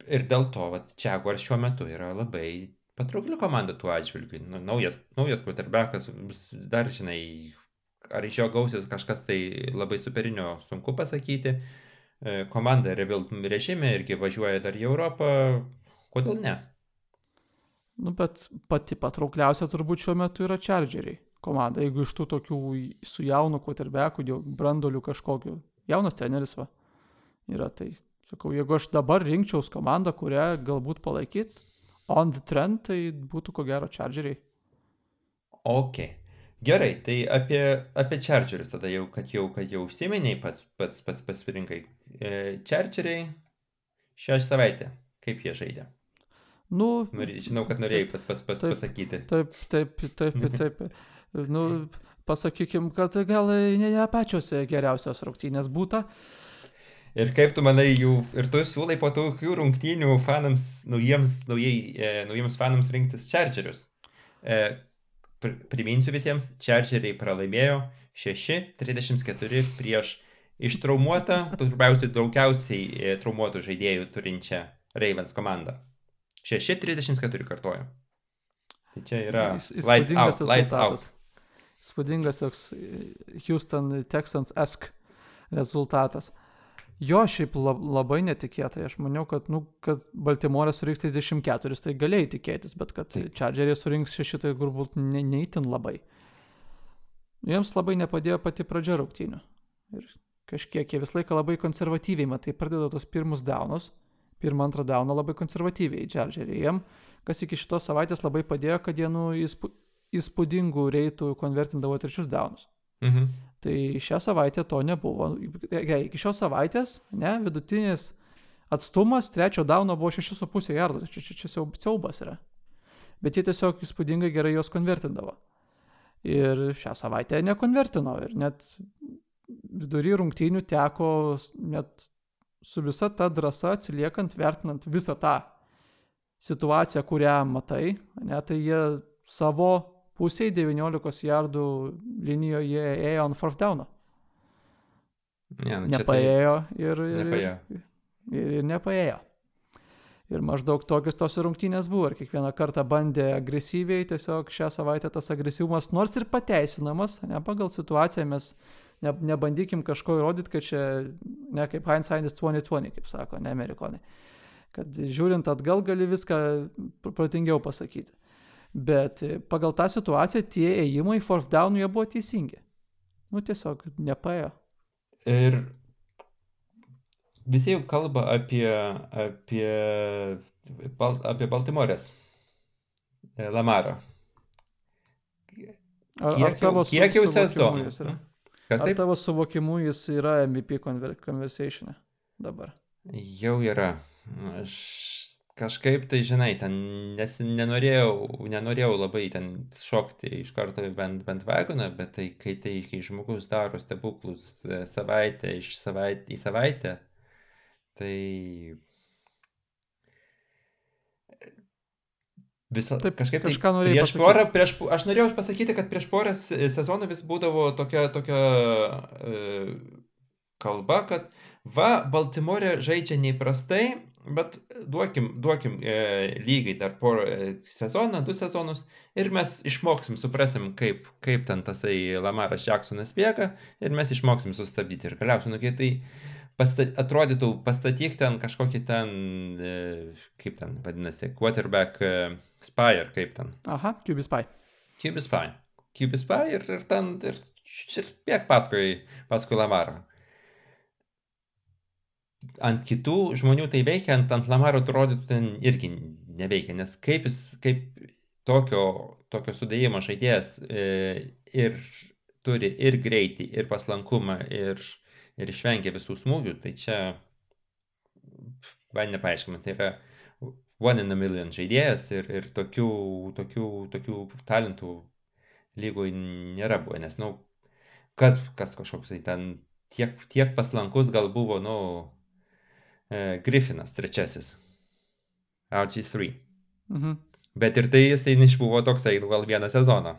ir dėl to, va, Čiaguar šiuo metu yra labai patraukli komanda tuo atžvilgiu. Nu, naujas, naujas quarterbackas, dar žinai, ar iš jo gausis kažkas tai labai superinio, sunku pasakyti. E, komanda rebuild režime irgi važiuoja dar į Europą. Kodėl ne? Nu, bet pati patraukliausia turbūt šiuo metu yra Chargeriai komanda. Jeigu iš tų tokių su jaunu quarterbacku, brandoliu kažkokiu, jaunas treneris va, yra tai. Sakau, jeigu aš dabar rinkčiaus komandą, kurią galbūt palaikyt, on the trend, tai būtų ko gero Chargeriai. Ok. Gerai, tai apie, apie Chargerius tada jau, kad jau, kad jau užsimeniai pats, pats, pats pasirinkai. E, Chargeriai šią savaitę, kaip jie žaidė? Nu, Žinau, kad norėjai pas, pas, pas, taip, pasakyti. Taip, taip, taip, taip. taip. nu, pasakykim, kad gal ne, ne pačios geriausios rungtynės būtų. Ir kaip tu manai, jų, ir tu siūlai po tokių rungtynių fanams, naujiems, naujai, e, naujiems fanams rinktis Chargerius. E, pr priminsiu visiems, Chargeriai pralaimėjo 6-34 prieš ištraumuotą, turbiausiai daugiausiai e, traumuotų žaidėjų turinčią Ravens komandą. 6.34 kartuoju. Tai čia yra lights out. Lights out. Spūdingas toks e, Houston Texans-esk rezultatas. Jo šiaip labai netikėtai. Aš maniau, kad, nu, kad Baltimorė surinks 34, tai galėjai tikėtis, bet kad Chargerė surinks 6, tai galbūt ne, neįtin labai. Jiems labai nepadėjo pati pradžia rungtynių. Ir kažkiek jie visą laiką labai konservatyviai, matai, pradeda tos pirmus daunus pirmą, antrą dauną labai konservatyviai Chargeriai. Jiem, kas iki šitos savaitės labai padėjo, kad jie nu, įspū, įspūdingų reitų konvertindavo trečius daunus. Mhm. Tai šią savaitę to nebuvo. Gerai, iki šios savaitės, ne, vidutinis atstumas trečio dauno buvo 6,5 jardų. Čia, čia, čia siaubas yra. Bet jie tiesiog įspūdingai gerai juos konvertindavo. Ir šią savaitę nekonvertino. Ir net vidury rungtynių teko net su visa ta drąsa atsiliekant, vertinant visą tą situaciją, kurią matai, ne, tai jie savo pusėje 19 jardų linijoje ėjo ant fourth downo. Ne, nu, nepaėjo tai... ir, ir, nepaėjo. ir, ir, ir nepaėjo. Ir maždaug tokios tos rungtynės buvo. Ir kiekvieną kartą bandė agresyviai, tiesiog šią savaitę tas agresyvumas, nors ir pateisinamas, ne pagal situaciją mes ne, nebandykim kažko įrodyti, kad čia, ne kaip hindsight 2020, kaip sako, ne amerikonai. Kad žiūrint atgal gali viską protingiau pasakyti. Bet pagal tą situaciją tie ėjimai fourth down jie buvo teisingi. Nu tiesiog nepaėjo. Ir visi jau kalba apie, apie, apie Baltimorės. Lamarą. Ar, kiek, ar tavo kiek jau sezonų? Kas taip? Ar tavo suvokimu jis yra MVP conversation dabar? Jau yra. Aš kažkaip tai, žinai, ten nes, nenorėjau, nenorėjau labai ten šokti iš karto bent, bent vagoną, bet tai, kai, tai, kai žmogus daro stebuklus e, savaitę iš savaitę į savaitę, tai Viso, Taip, kažkaip tai prieš pasakyti. porą, prieš, aš norėjau pasakyti, kad prieš porą sezonų vis būdavo tokia, tokia e, kalba, kad va, Baltimore žaidžia neįprastai, bet duokim, duokim e, lygiai dar porą e, sezoną, du sezonus ir mes išmoksim, suprasim, kaip, kaip ten tasai Lamaras Jacksonas bėga ir mes išmoksim sustabdyti ir galiausiai, nu, kai tai pasta atrodytų, pastatyk ten kažkokį ten, e, kaip ten vadinasi, quarterback e, spy ar kaip ten. Aha, QB spy. QB spy. QB spy ir, ir ten, ir, ir bėg paskui, paskui Lamarą. Ant kitų žmonių tai veikia, ant, ant Lamaro atrodytų ten irgi neveikia, nes kaip jis, kaip tokio, tokio sudėjimo žaidėjas e, ir turi ir greitį, ir paslankumą, ir ir išvengia visų smūgių, tai čia man nepaaiškina, tai yra one in a million žaidėjas ir, ir tokių, tokių, tokių talentų lygoje nėra buvę, nes, na, nu, kas, kas kažkoks tai ten tiek, tiek paslankus gal buvo, nu, e, Griffinas trečiasis, RG3. Mhm. Bet ir tai jisai išbuvo toksai, nu, gal vieną sezoną.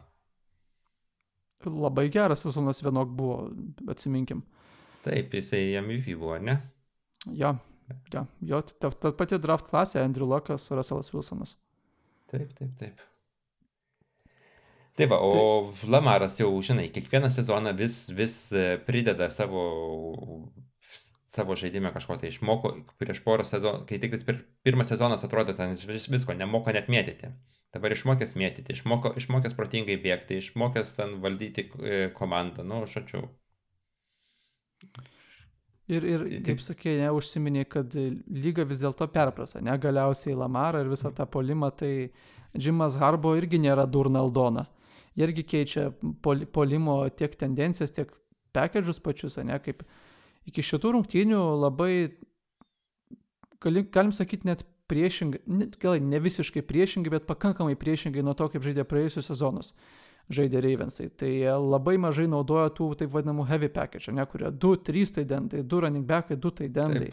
Labai geras sezonas vienok buvo, atsiminkim. Taip, jisai MVP buvo, ne? Jo, jo, jo ta, ta pati draft klasė, Andrew Lockas, Russellas Wilsonas. Taip, taip, taip. Taip, va, o taip. Lamaras jau, žinai, kiekvieną sezoną vis, vis e, prideda savo, savo žaidimą kažko tai išmoko prieš porą sezonų, kai tik pir, pirmas sezonas atrodo, ten vis, visko nemoka net mėtyti. Dabar išmokęs mėtyti, išmoko, išmokęs protingai bėgti, išmokęs ten valdyti e, komandą, nu, šačiau. Ir, ir kaip sakė, ne, užsiminė, kad lyga vis dėlto perprasa, ne, galiausiai Lamarą ir visą tą polimą, tai Džimas Harbo irgi nėra Durnaldona. Irgi keičia pol, polimo tiek tendencijas, tiek pakedžius pačius, ne, kaip iki šitų rungtynių labai, galim, sakyti, net priešingai, gal ne visiškai priešingai, bet pakankamai priešingai nuo to, kaip žaidė praėjusius sezonus žaidė Ravensai. Tai labai mažai naudoja tų taip vadinamų heavy package, ne, kurie 2-3 taidentai, 2 running backai, 2 taidentai.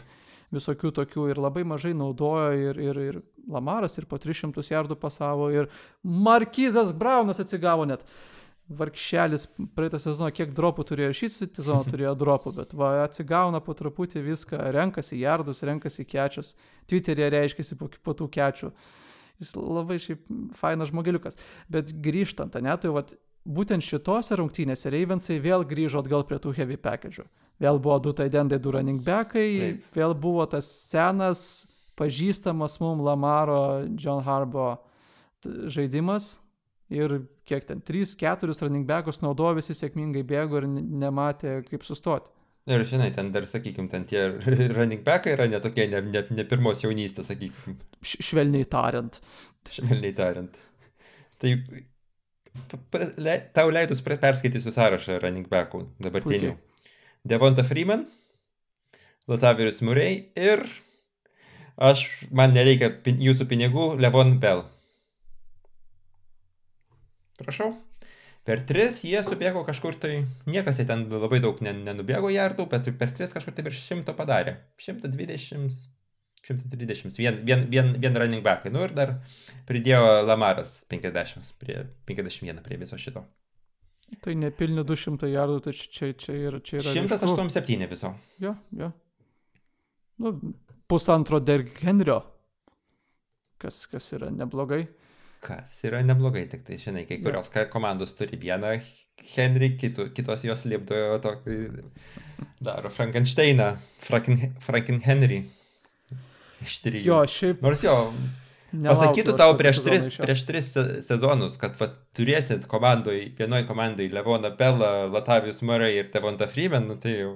Visokių tokių ir labai mažai naudojo ir, ir, ir Lamaras ir po 300 jardų pasavo ir Markizas Braunas atsigavo net. Uh, vargšelis praeitą sezoną kiek dropų turėjo ir šį sezoną turėjo dropų, bet va, atsigauna po truputį viską, renkasi jardus, renkasi kečius, Twitter'e reiškiasi po, po tų kečių. Jis labai šiaip fainas žmogeliukas. Bet grįžtant, ne, tai va, būtent šitose rungtynėse Ravensai vėl grįžo atgal prie tų heavy package'ų. Vėl buvo du taidendai, du running backai, Taip. vėl buvo tas senas, pažįstamas mums Lamaro, John Harbo žaidimas, ir kiek ten, 3-4 running backus naudojo, visi sėkmingai bėgo ir nematė, kaip sustoti. Ir žinai, ten dar, sakykime, ten tie running backai yra netokie, ne, ne, ne pirmos jaunystės, sakykime. Švelniai tariant. Švelniai tariant. Tai le, tau leidus perskaitysiu sąrašą running backų dabartinių. Devonta Freeman, Latavirius Murray ir aš, man nereikia pin, jūsų pinigų, Levon Bell. Prašau. Per tris jie subėgo kažkur tai, niekas jie ten labai daug nenubėgo jardų, bet per tris kažkur tai virš šimto padarė. 120, 130, vien, vien, vien, vien running backai. Nu ir dar pridėjo Lamaras 50, prie, 51 prie viso šito. Tai nepilni 200 jardų, tai čia, čia, yra, čia yra. 187 viso. Jo, jo. Nu, pusantro Derg Henrio, kas, kas yra neblogai kas yra neblogai, tik tai, žinai, kai kurios ja. komandos turi vieną Henry, kitu, kitos jos liepdojo tokį, daro Frankensteiną, Franken, Franken Henry. Iš trijų. Jo, šiaip. Nors jo, pasakytų tau prieš tris, prieš tris sezonus, kad va, turėsit komandoj, vienoj komandai Levoną Pelą, Latavijus Murray ir Tevonta Freeman, nu, tai jau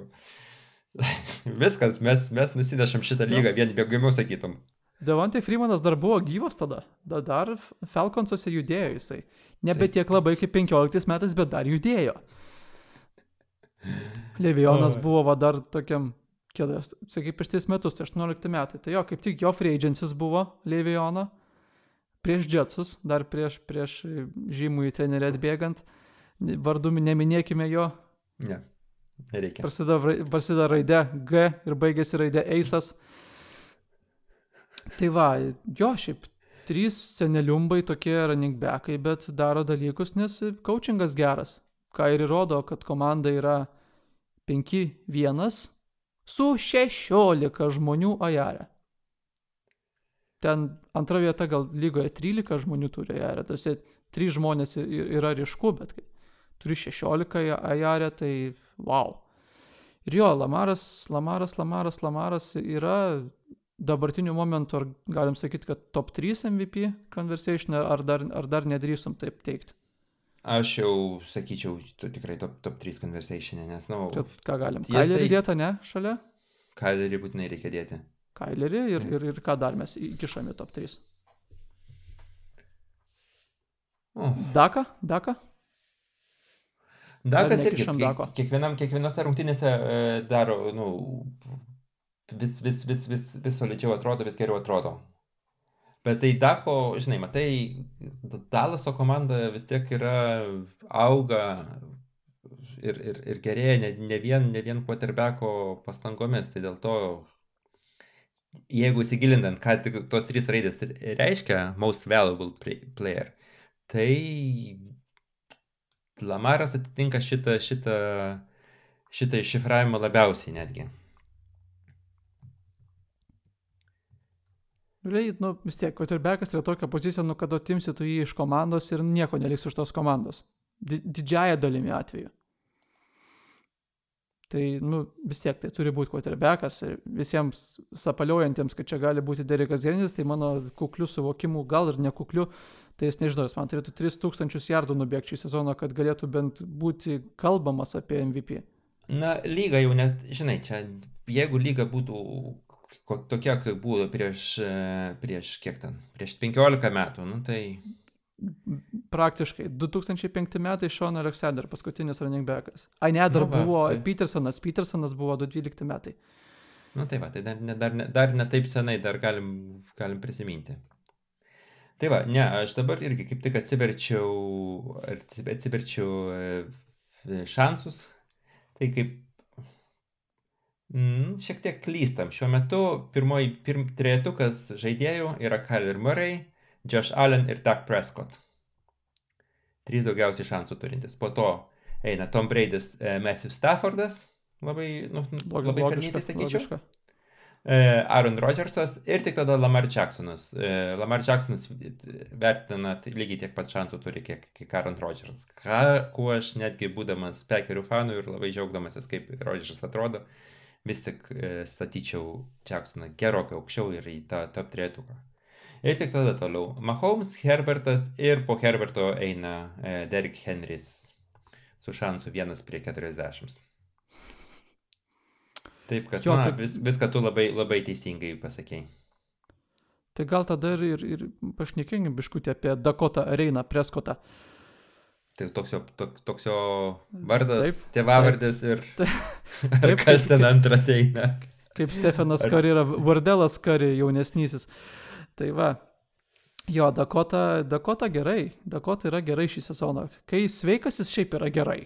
viskas, mes, mes nusinešam šitą lygą vien bėgimu, sakytum. Devontai Freemanas dar buvo gyvas tada, da, dar Falconsuose judėjo jisai. Nebe tiek labai kaip 15 metais, bet dar judėjo. Levionas buvo va dar tokiam, kėdės, sakai, prieš 3 metus, tai 18 metai. Tai jo, kaip tik jo free agencies buvo Leviono prieš Jetsus, dar prieš, prieš žymų į trenerį atbėgant. Vardu neminėkime jo. Ne, nereikia. Prasideda, prasideda raidė G ir baigėsi raidė Eisas. Tai va, jo, šiaip trys seneliumbai tokie running backai, bet daro dalykus, nes coachingas geras. Ką ir įrodo, kad komanda yra 5-1 su 16 žmonių ajarė. Ten antra vieta gal lygoje 13 žmonių turi ajarę, tuose 3 žmonės yra ryšku, bet kai turi 16 ajarę, tai wow. Ir jo, Lamaras, Lamaras, Lamaras, Lamaras yra dabartiniu momentu, ar galim sakyti, kad top 3 MVP conversation, ar dar, ar dar nedrįsum taip teikti? Aš jau sakyčiau, tu tikrai top, top 3 conversation, nes, na, nu, Tad, ką galim? Kailerį dėta, ne, šalia? Kailerį būtinai reikia dėti. Kailerį ir, ir, ir ką dar mes įkišame top 3? Oh. Daka? Daka? Dakas irgi kiek, kiekvienam, kiekvienose rungtynėse e, daro, nu, vis, vis, vis, vis, vis solidžiau atrodo, vis geriau atrodo. Bet tai Dako, žinai, matai, Dalaso komanda vis tiek yra, auga ir, ir, ir gerėja ne, ne vien, ne vien quarterbacko pastangomis. Tai dėl to, jeigu įsigilindant, ką tik tos trys raidės reiškia, most valuable player, tai Lamaras atitinka šitą, šitą, šitą iššifravimą labiausiai netgi. Realiai, nu, vis tiek, quarterbackas yra tokia pozicija, nu, kad atimsi tu jį iš komandos ir nieko neliks iš tos komandos. Di didžiaja dalimi atveju. Tai nu, vis tiek tai turi būti quarterbackas ir visiems sapaliojantiems, kad čia gali būti Derekas Henris, tai mano kuklių suvokimų, gal ir nekuklių, tai jis nežinau, jis man turėtų 3000 jardų nubėgti šį sezoną, kad galėtų bent būti kalbamas apie MVP. Na, lyga jau net, žinai, čia, jeigu lyga būtų tokia, kaip buvo prieš, prieš kiek ten, prieš 15 metų, nu tai praktiškai 2005 metai Sean Alexander, paskutinis running backas. Ai ne, dar nu, va, buvo tai. Petersonas, Petersonas buvo 2012 metai. Na nu, tai va, tai dar, dar, dar ne taip senai, dar galim, galim prisiminti. Tai va, ne, aš dabar irgi kaip tik atsiverčiau, atsiverčiau e, šansus. Tai kaip mm, šiek tiek klystam. Šiuo metu pirmoji, pirm, trejetukas žaidėjų yra Kyler Murray, Josh Allen ir Doug Prescott. Trys daugiausiai šansų turintis. Po to eina Tom Braidis, e, Matthew Staffordas, labai, nu, Log, labai logiška, sakyčiau. Logiška. E, Aaron Rodgersas ir tik tada Lamar Jacksonas. E, Lamar Jacksonas vertina lygiai tiek pat šansų turi, kiek, kiek Aaron Rodgersas. Ką, kuo aš netgi būdamas Pekerių fanų ir labai džiaugdamasis, kaip Rodgersas atrodo, vis tik statyčiau Jacksoną gerokai aukščiau ir į tą top trietuką. Ir tik tada toliau. Mahomes, Herbertas ir po Herberto eina e, Derek Henrys su šansu 1 prie 40. Taip, kad jo, na, taip... vis, viską tu labai, labai teisingai pasakėjai. Tai gal tada ir, ir, ir pašnekėkim biškutį apie Dakotą Reiną Preskotą. Tai toks jo, tok, toks jo vardas, taip, tėvavardis ir taip, taip, kas ten antras eina. Kaip Stefanas Kari yra Vardelas Kari jaunesnysis. Tai va, jo, Dakota, Dakota gerai, Dakota yra gerai šį sezoną. Kai sveikas, jis šiaip yra gerai.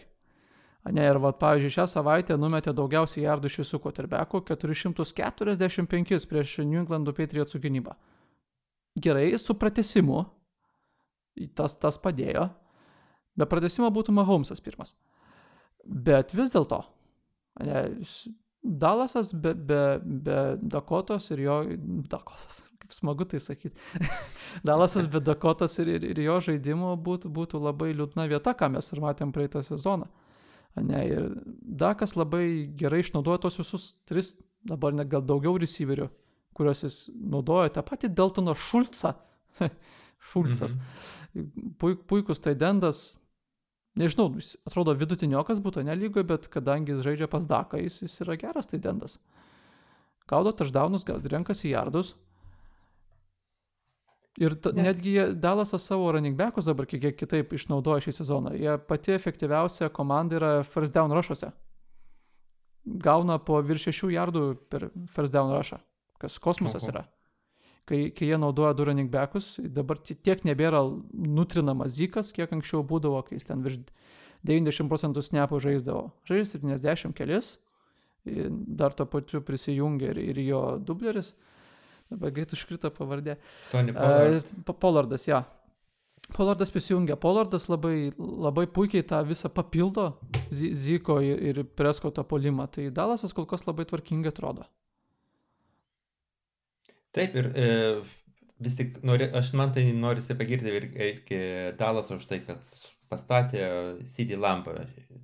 Ne, ir va, pavyzdžiui, šią savaitę numetė daugiausiai jardų iš visų koterbekų - 445 prieš New England Patriots gynybą. Gerai, su pratesimu, tas, tas padėjo, be pratesimo būtų Mahomesas pirmas. Bet vis dėlto, Dalasas be, be, be Dakotos ir jo Dakotas, kaip smagu tai sakyti. Dalasas be Dakotas ir, ir, ir jo žaidimo būtų, būtų labai liūdna vieta, ką mes ir matėm praeitą sezoną. Ne, ir Dakas labai gerai išnaudoja tos visus tris, dabar net gal daugiau receiverių, kuriuos jis naudoja, tą patį Deltoną Šulcą. Šulcas. Mhm. Puik, puikus taidendas, nežinau, jis atrodo vidutiniokas būtų nelygoje, bet kadangi jis žaidžia pas Daką, jis, jis yra geras taidendas. Gaudo taždaunus, renkasi jardus. Ir ta, ne. netgi Dalasas savo running backus dabar kiek, kitaip išnaudoja šį sezoną. Jie pati efektyviausia komanda yra first down rušuose. Gauna po virš 6 jardų per first down rušą, kas kosmosas Oho. yra. Kai, kai jie naudoja du running backus, dabar tiek nebėra nutrinamas zykas, kiek anksčiau būdavo, kai jis ten virš 90 procentų snepų žaisdavo. Žais 70 kelis, dar to pačiu prisijungia ir, ir jo dubleris. Dabar greit užkrito pavardė. Tony Pollard. Uh, Pollardas, ja. Pollardas prisijungia. Pollardas labai, labai puikiai tą visą papildo Zyko ir, ir Preskoto polimą. Tai Dalasas kol kas labai tvarkingai atrodo. Taip ir e, vis tik nori, aš man tai noriu pagirti ir, ir Dalas už tai, kad pastatė CD Lampą.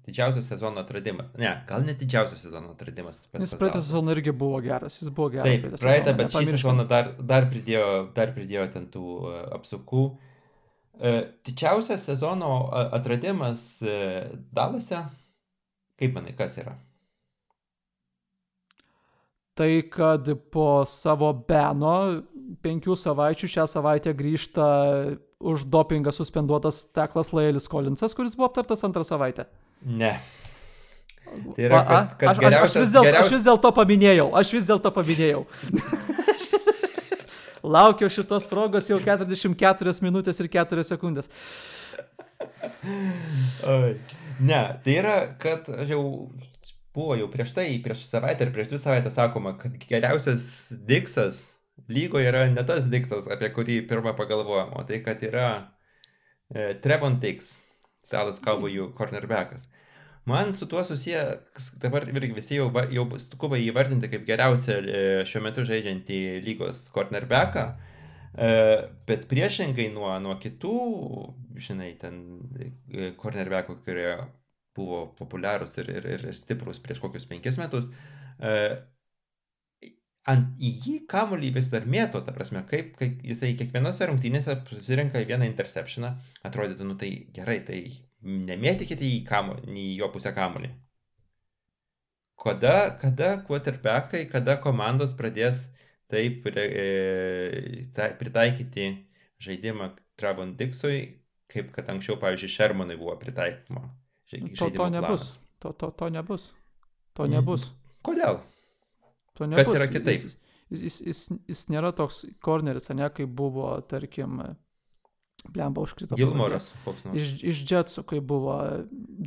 Didžiausias sezono atradimas. Ne, gal net didžiausias sezono atradimas. Nes praeitą sezoną irgi buvo geras, jis buvo geras. Taip, praeitą, bet šį sezoną dar, dar, pridėjo, dar pridėjo ten tų uh, apsukų. Uh, didžiausias sezono atradimas uh, Dalase, kaip manai, kas yra? Tai, kad po savo beno penkių savaičių šią savaitę grįžta už dopingą suspenduotas Teklas Laelis Kolinsas, kuris buvo aptartas antrą savaitę? Ne. Tai yra, kad, kad aš, aš, aš, vis dėl, geriausias... aš vis dėlto paminėjau, aš vis dėlto paminėjau. Laukiau šitos progos jau 44 minutės ir 4 sekundės. Oi. Ne, tai yra, kad jau buvo jau prieš tai, prieš savaitę ir prieš dvi savaitę sakoma, kad geriausias Diksas lygoje yra ne tas Diksas, apie kurį pirmą pagalvojom, o tai, kad yra e, Trevon Dix, Dallas Cowboyų cornerbackas. Man su tuo susiję, dabar irgi visi jau, jau skuba įvardinti kaip geriausią e, šiuo metu žaidžiantį lygos cornerbacką, e, bet priešingai nuo, nuo kitų, žinai, ten e, cornerbackų, kurie buvo populiarūs ir, ir, ir stiprus prieš kokius penkis metus, e, ant į jį kamuolį vis dar mėto, ta prasme, kaip, kaip jisai kiekvienose rungtynėse susirenka į vieną interceptioną, atrodytų, nu tai gerai, tai nemėtikite į, kamuolį, į jo pusę kamuolį. Kada, kada quarterbackai, kada komandos pradės taip e, ta, pritaikyti žaidimą Travon Dixui, kaip kad anksčiau, pavyzdžiui, Shermanui buvo pritaikoma. To, to nebus. To, to, to nebus. To nebus. Kodėl? To nebus. Kas yra kitaip? Jis, jis, jis, jis, jis nėra toks korneris, ne kaip buvo, tarkim, Blemba užkrito. Gilmoras, koks nors. Iš, iš Jetsų, kai buvo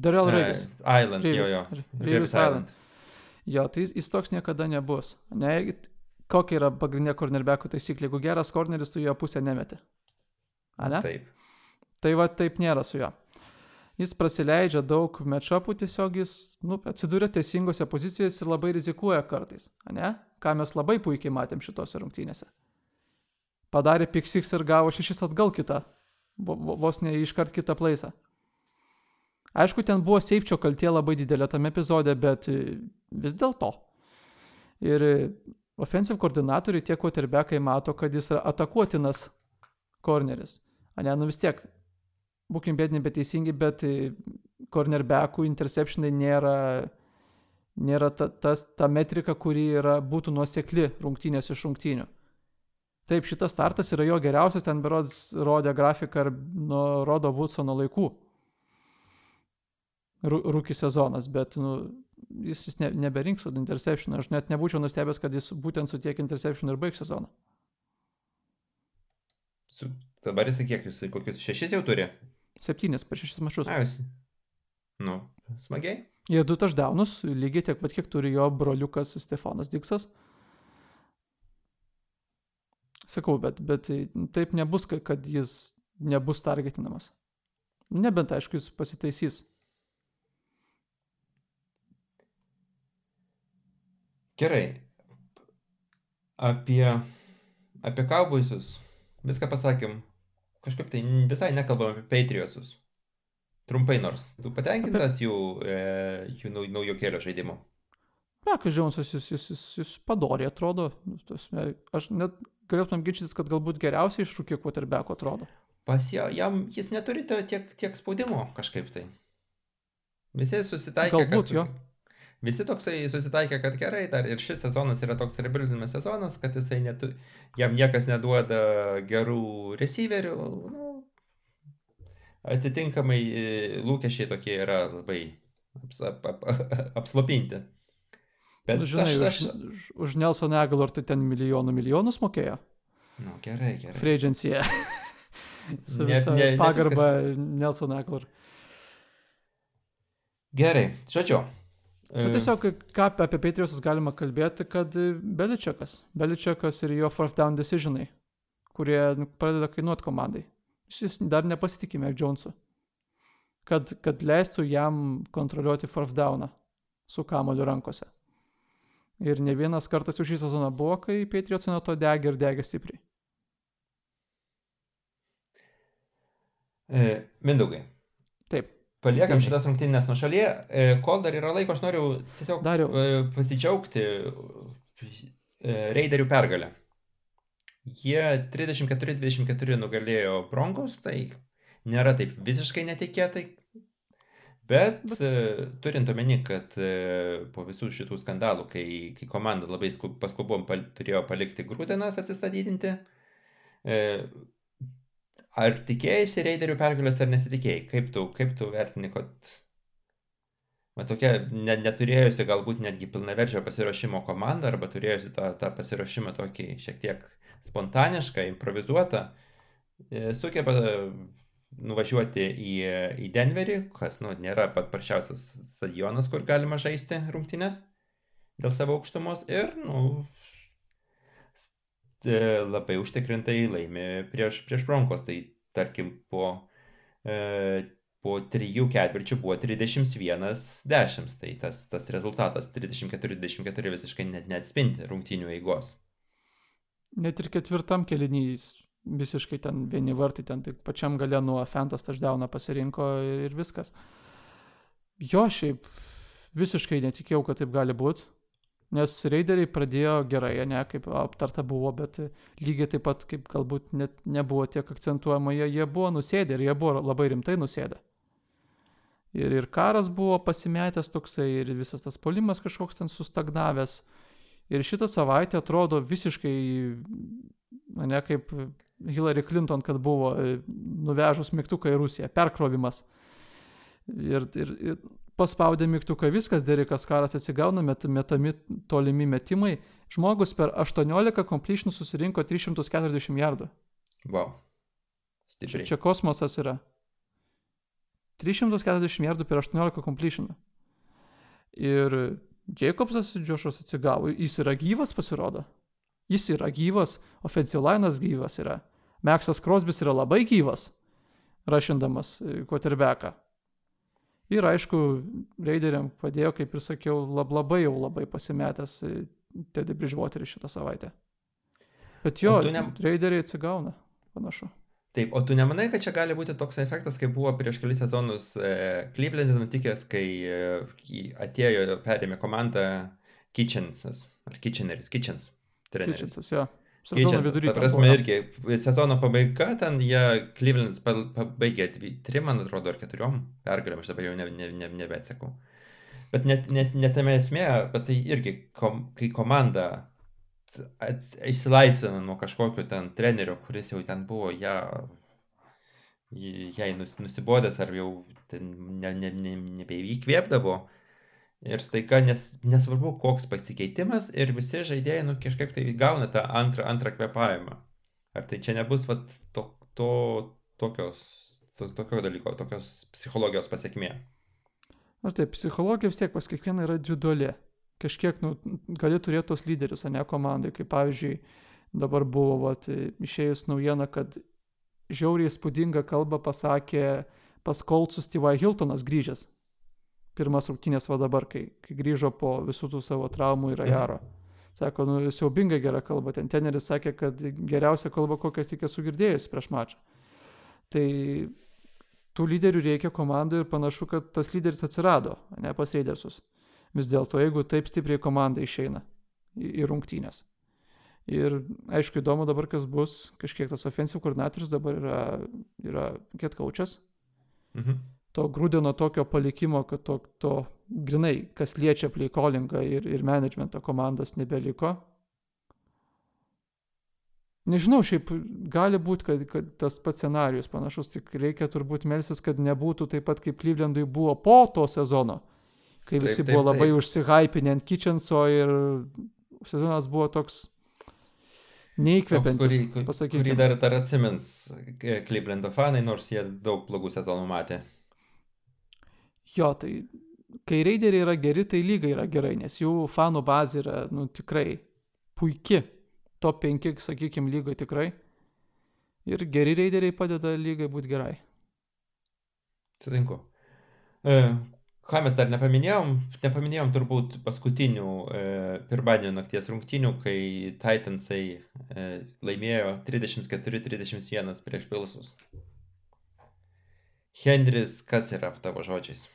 Darrell Revis. Island, Revis, jo, jo. Revis Island. Jo, tai jis, jis toks niekada nebus. Ne, kokia yra pagrindinė kornerbeko taisyklė? Jeigu geras korneris, tu jo pusę nemeti. A ne? Taip. Tai va taip nėra su juo jis prasileidžia daug matchupų, tiesiog jis nu, atsidūrė teisingose pozicijose ir labai rizikuoja kartais, ne? ką mes labai puikiai matėm šitose rungtynėse. Padarė piksiks ir gavo šešis atgal kitą, vos ne iškart kitą plaisą. Aišku, ten buvo seifčio kaltie labai didelė tame epizode, bet e, vis dėlto. Ir e, offensive koordinatoriai tiek quarterbackai mato, kad jis yra atakuotinas korneris. Ane, nu vis tiek, būkim bėdini, bet teisingi, bet cornerbackų interceptionai nėra, nėra ta, tas, ta metrika, kuri yra, būtų nuosekli rungtynės iš rungtynių. Taip, šitas startas yra jo geriausias, ten berods rodė grafiką nuo Rodo Woodsono laikų. Rūkį sezonas, bet nu, jis, jis ne, neberinks su interception. Aš net nebūčiau nustebęs, kad jis būtent su tiek interception ir baigs sezoną. Su, dabar jis kiek, jis kokius šešis jau turi? Septynis per šešis mačius. Jūs. Nu, smagiai. Jie du taždaunus, lygiai tiek pat, kiek turi jo broliukas Stefanas Diksas. Sakau, bet, bet taip nebus, kad jis nebus targetinamas. Nebent, aišku, jis pasitaisys. Gerai. Apie, apie kaubuisus. Viską pasakėm kažkaip tai visai nekalbam apie Patriotsus. Trumpai nors. Tu patenkintas jų, e, jų nau, naujokėlio žaidimu? Na, kai Džonsas, jis, jis, jis, jis padori atrodo. Aš net galėtumėm ginčytis, kad galbūt geriausiai iš rūkio quarterbacko atrodo. Pas jo, jam jis neturi tiek, tiek spaudimo kažkaip tai. Visi susitaikė. Galbūt kad, jo. Visi toksai susitaikė, kad gerai, dar ir šis sezonas yra toks rebuildinimo sezonas, kad jisai netu, jam niekas neduoda gerų receiverių. Nu, atitinkamai e, lūkesčiai tokie yra labai aps, ap, ap, apslopinti. Bet nu, žinai, aš, aš... Už, už Nelson Aguilar tai ten milijonų milijonus mokėjo. Nu, gerai, gerai. Free agency. Su ne, visą ne, pagarbą viskas... Nelson Aguilar. Gerai, žodžiu, Bet nu, tiesiog, ką apie Patriotus galima kalbėti, kad Beličiakas, Beličiakas ir jo fourth down decisionai, kurie nu, pradeda kainuoti komandai. Šis dar nepasitikė Mac Jonesu. Kad, kad leistų jam kontroliuoti fourth downą su kamoliu rankose. Ir ne vienas kartas jau šį sezoną buvo, kai Patriots nuo to degė ir degė stipriai. E, Mindaugai. Paliekam šitas rungtynės nuo šalyje. E, kol dar yra laiko, aš noriu tiesiog Dariau. E, pasidžiaugti e, Raiderių pergalę. Jie 34-24 nugalėjo Broncos, tai nėra taip visiškai netikėtai. Bet, bet turint omeny, kad po visų šitų skandalų, kai, kai komanda labai paskubom pal, turėjo palikti grūdenas atsistatydinti, Ar tikėjai Raiderių pergalės ar nesitikėjai? Kaip tu, kaip tu vertini, kad va, tokia ne, neturėjusi galbūt netgi pilnaverčio pasiruošimo komanda arba turėjusi tą, tą pasiruošimą tokį šiek tiek spontanišką, improvizuotą, e, sugeba nuvažiuoti į, į Denverį, kas nu, nėra pat paršiausias stadionas, kur galima žaisti rungtynės dėl savo aukštumos ir nu, E, labai užtikrintai laimi prieš, prieš Broncos. Tai tarkim po, e, po trijų ketvirčių buvo 31-10. Tai tas, tas rezultatas 34-24 visiškai net neatspindi rungtynių eigos. Net ir ketvirtam kelinys visiškai ten vieni vartai, ten tik pačiam gale nuo Fentas touchdowną pasirinko ir, ir viskas. Jo, šiaip visiškai netikėjau, kad taip gali būti. Nes raideriai pradėjo gerai, ne, kaip aptarta buvo, bet lygiai taip pat, kaip galbūt net nebuvo tiek akcentuojama, jie, jie buvo nusėdę ir jie buvo labai rimtai nusėdę. Ir, ir karas buvo pasimetęs toksai, ir visas tas polimas kažkoks ten sustagnavęs. Ir šitą savaitę atrodo visiškai, ne kaip Hillary Clinton, kad buvo nuvežus mygtuką į Rusiją, perkrovimas. Ir, ir, ir paspaudė mygtuką viskas, Derikas karas atsigauna, met, metami tolimi metimai. Žmogus per 18 completion susirinko 340 jardų. Wow. Stipriai. Čia, čia kosmosas yra. 340 jardų per 18 completion. Ir Jacobsas Džošas atsigavo, jis yra gyvas pasirodo. Jis yra gyvas, Offensive gyvas yra. Meksas Krosbis yra labai gyvas, rašindamas quarterbacką. Ir aišku, raideriam padėjo, kaip ir sakiau, lab, labai jau labai pasimetęs e, Teddy Bridgewateris šitą savaitę. Bet jo, ne... raideriai atsigauna, panašu. Taip, o tu nemanai, kad čia gali būti toks efektas, kaip buvo prieš kelis sezonus e, Cleveland'e nutikęs, kai e, atėjo, perėmė komandą Kitchensas, ar Kitcheneris, Kitchens. Treneris. Kitchensas, jo. Sezono vidury. Ta prasme, irgi sezono pabaiga, ten jie Cleveland's pabaigė trim, man atrodo, ar keturiom pergalėm, aš dabar jau ne, ne, ne, nebeatsekau. Bet net, net, net tame esmė, bet tai irgi, kom, kai komanda išsilaisvina nuo kažkokio ten trenerio, kuris jau ten buvo ją, jai nus, nusibodęs ar jau ne, ne, ne, nebeįkvėpdavo. Ne ir staiga nes nesvarbu koks pasikeitimas ir visi žaidėjai nu kažkaip tai gauna tą antrą antrą kvėpavimą ar tai čia nebus vat to to tokios to, tokio dalyko tokios psichologijos pasiekmė Aš taip, psichologija vis tiek pas kiekvieną yra individuali. Kažkiek, nu, gali turėti tos lyderius, o ne komandai. Kaip pavyzdžiui, dabar buvo vat, išėjus naujiena, kad žiauriai spūdingą kalbą pasakė pas Kolcus T.Y. Hiltonas grįžęs pirmas rungtynės va dabar, kai, kai grįžo po visų tų savo traumų į Rajaro. Sako, nu, siaubingai gera kalba. Ten teneris sakė, kad geriausia kalba, kokią tik esu girdėjęs prieš mačą. Tai tų lyderių reikia komandai ir panašu, kad tas lyderis atsirado, ne pas Reidersus. Vis dėlto, jeigu taip stipriai komanda išeina į, į rungtynės. Ir aišku, įdomu dabar, kas bus, kažkiek tas offensive koordinatorius dabar yra, yra kiek kaučias. Mhm to grūdino tokio palikimo, kad to, to grinai, kas liečia playcallingą ir, ir managementą komandos nebeliko. Nežinau, šiaip gali būti, kad, kad tas pats scenarius panašus, tik reikia turbūt melsis, kad nebūtų taip pat kaip Klyvlendui buvo po to sezono, kai visi taip, taip, buvo labai užsihypinę ant Kitchenso ir sezonas buvo toks neįkvepiantis. Kurį, kurį dar, dar atsimins Klyvlendo fanai, nors jie daug blogų sezonų matė. Jo, tai kai raideriai yra geri, tai lyga yra gerai, nes jų fanų bazė yra, nu, tikrai puiki. Top 5, sakykime, lygoje tikrai. Ir geri raideriai padeda lygai būti gerai. Sutinku. E, ką mes dar nepaminėjom? Nepaminėjom turbūt paskutinių e, pirmadienio nakties rungtynių, kai Titansai e, laimėjo 34-31 prieš Pilsus. Henris, kas yra tavo žodžiais?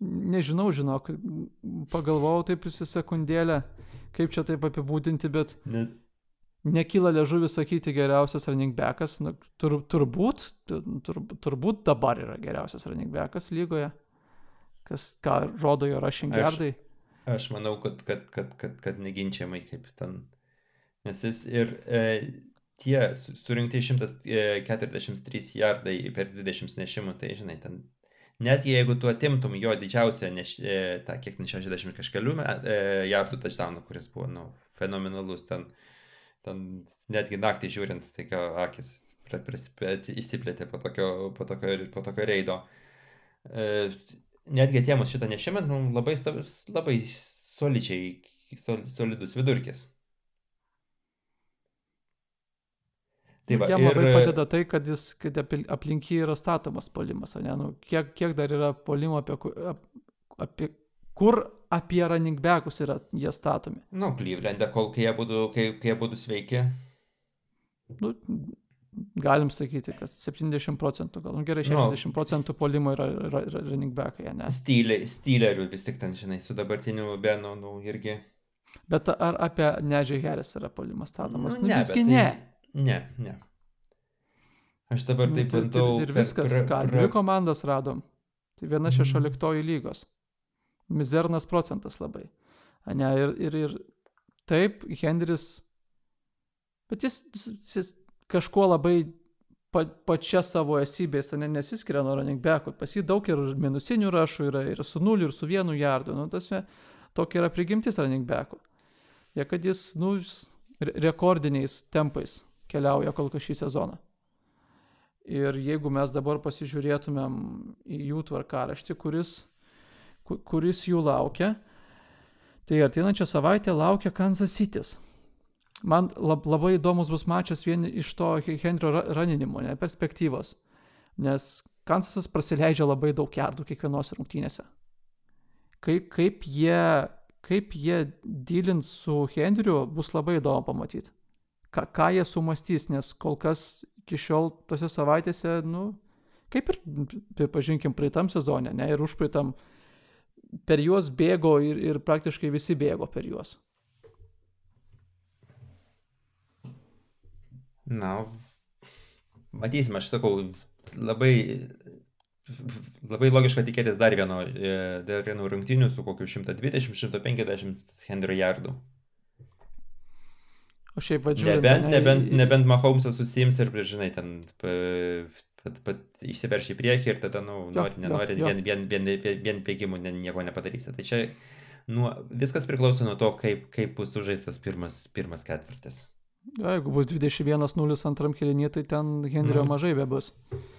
Nežinau, žinok, pagalvojau taip visą sekundėlę, kaip čia taip apibūdinti, bet Net. nekyla liežuvis sakyti geriausias running backas. Nu, tur, turbūt, tur, turbūt dabar yra geriausias running backas lygoje, kas ką rodo jo rushing yardai. Aš, aš manau, kad, kad, kad, kad, kad neginčiamai kaip ten. Nes jis ir e, tie surinkti 143 jardai per 20 nešimų, tai žinai, ten net jeigu tu atimtum jo didžiausią, neš, e, tą kiek 60 kažkelių e, jardų touchdowną, kuris buvo nu, fenomenalus, ten, ten netgi naktį žiūrint, tai ką akis išsiplėtė po tokio, po tokio, po tokio reido. E, netgi atėmus šitą nešimą, nu, labai, labai solidžiai, sol, solidus vidurkis. Tai va, jam labai ir... padeda tai, kad, jis, kad aplink jį yra statomas polimas, ne? Nu, kiek, kiek dar yra polimo, apie, apie kur apie running backus yra jie statomi. Nu, Cleveland'e, kol kai jie būtų, kai, kai jie būtų sveiki. Nu, galim sakyti, kad 70 procentų, gal nu, gerai 60 procentų polimo yra ra- ra- running backai, ne? Stylerių vis tik ten, žinai, su dabartiniu Benu, nu, irgi. Bet ar apie Nedžiai Harris yra polimas statomas? Nu, ne, visgi bet ne. Tai, ne, ne. Aš dabar Nu, taip tai- bandau. tai Ir per- viskas, pra- ką, pra- dvi komandas radom. Tai viena Mhm. šešioliktoji lygos. Mizernas procentas labai. A Ne, ir, ir, ir taip, Henris, bet jis, jis kažkuo labai pa, pačia savo esybės, ne, nesiskiria nuo running backų. Pas jį daug ir minusinių rašų yra, ir su nuliu, ir su vienu jardu. Nu, tas, tokia yra prigimtis running backų. Jie, kad jis, nu, rekordiniais tempais keliauja kol kas šį sezoną. Ir jeigu mes dabar pasižiūrėtumėm į jų tvarkaraštį, kuris, ku- kuris jų laukia, tai arteinančią savaitę laukia Kansas City's. Man lab, labai įdomus bus mačas vien iš to He- Henrio ra- raninimo, ne perspektyvos. Nes Kansasas prasileidžia labai daug jardų kiekvienose rungtynėse. Kaip, kaip jie, kaip jie dylins su Henriu, bus labai įdomu pamatyti. Ką, ką jie sumastys, nes kol kas iki šiol tose savaitėse, nu, kaip ir, pripažinkim, praeitam sezone, ne, ir užpraeitam, per juos bėgo ir, ir praktiškai visi bėgo per juos. Na, matysime, aš sakau, labai, labai logiška tikėtis dar vieno, e, dar vieno rungtynių su kokiu 120-150 Henry jardų. O šiaip vadžiu. Nebent, nebent, nebent Mahomesas susims ir, žinai, ten pat, pat išsiverš į priekį ir tada, nu, Jo, nori, jo, nenori, jo. vien, vien, vien, vien, vien bėgimų ne- nieko nepadarysi. Tai čia nuo, viskas priklauso nuo to, kaip, kaip bus sužaistas pirmas, pirmas ketvirtis. Ja, jeigu bus 21-0 antram kilinį, tai ten Henrio Mhm. mažai be bus.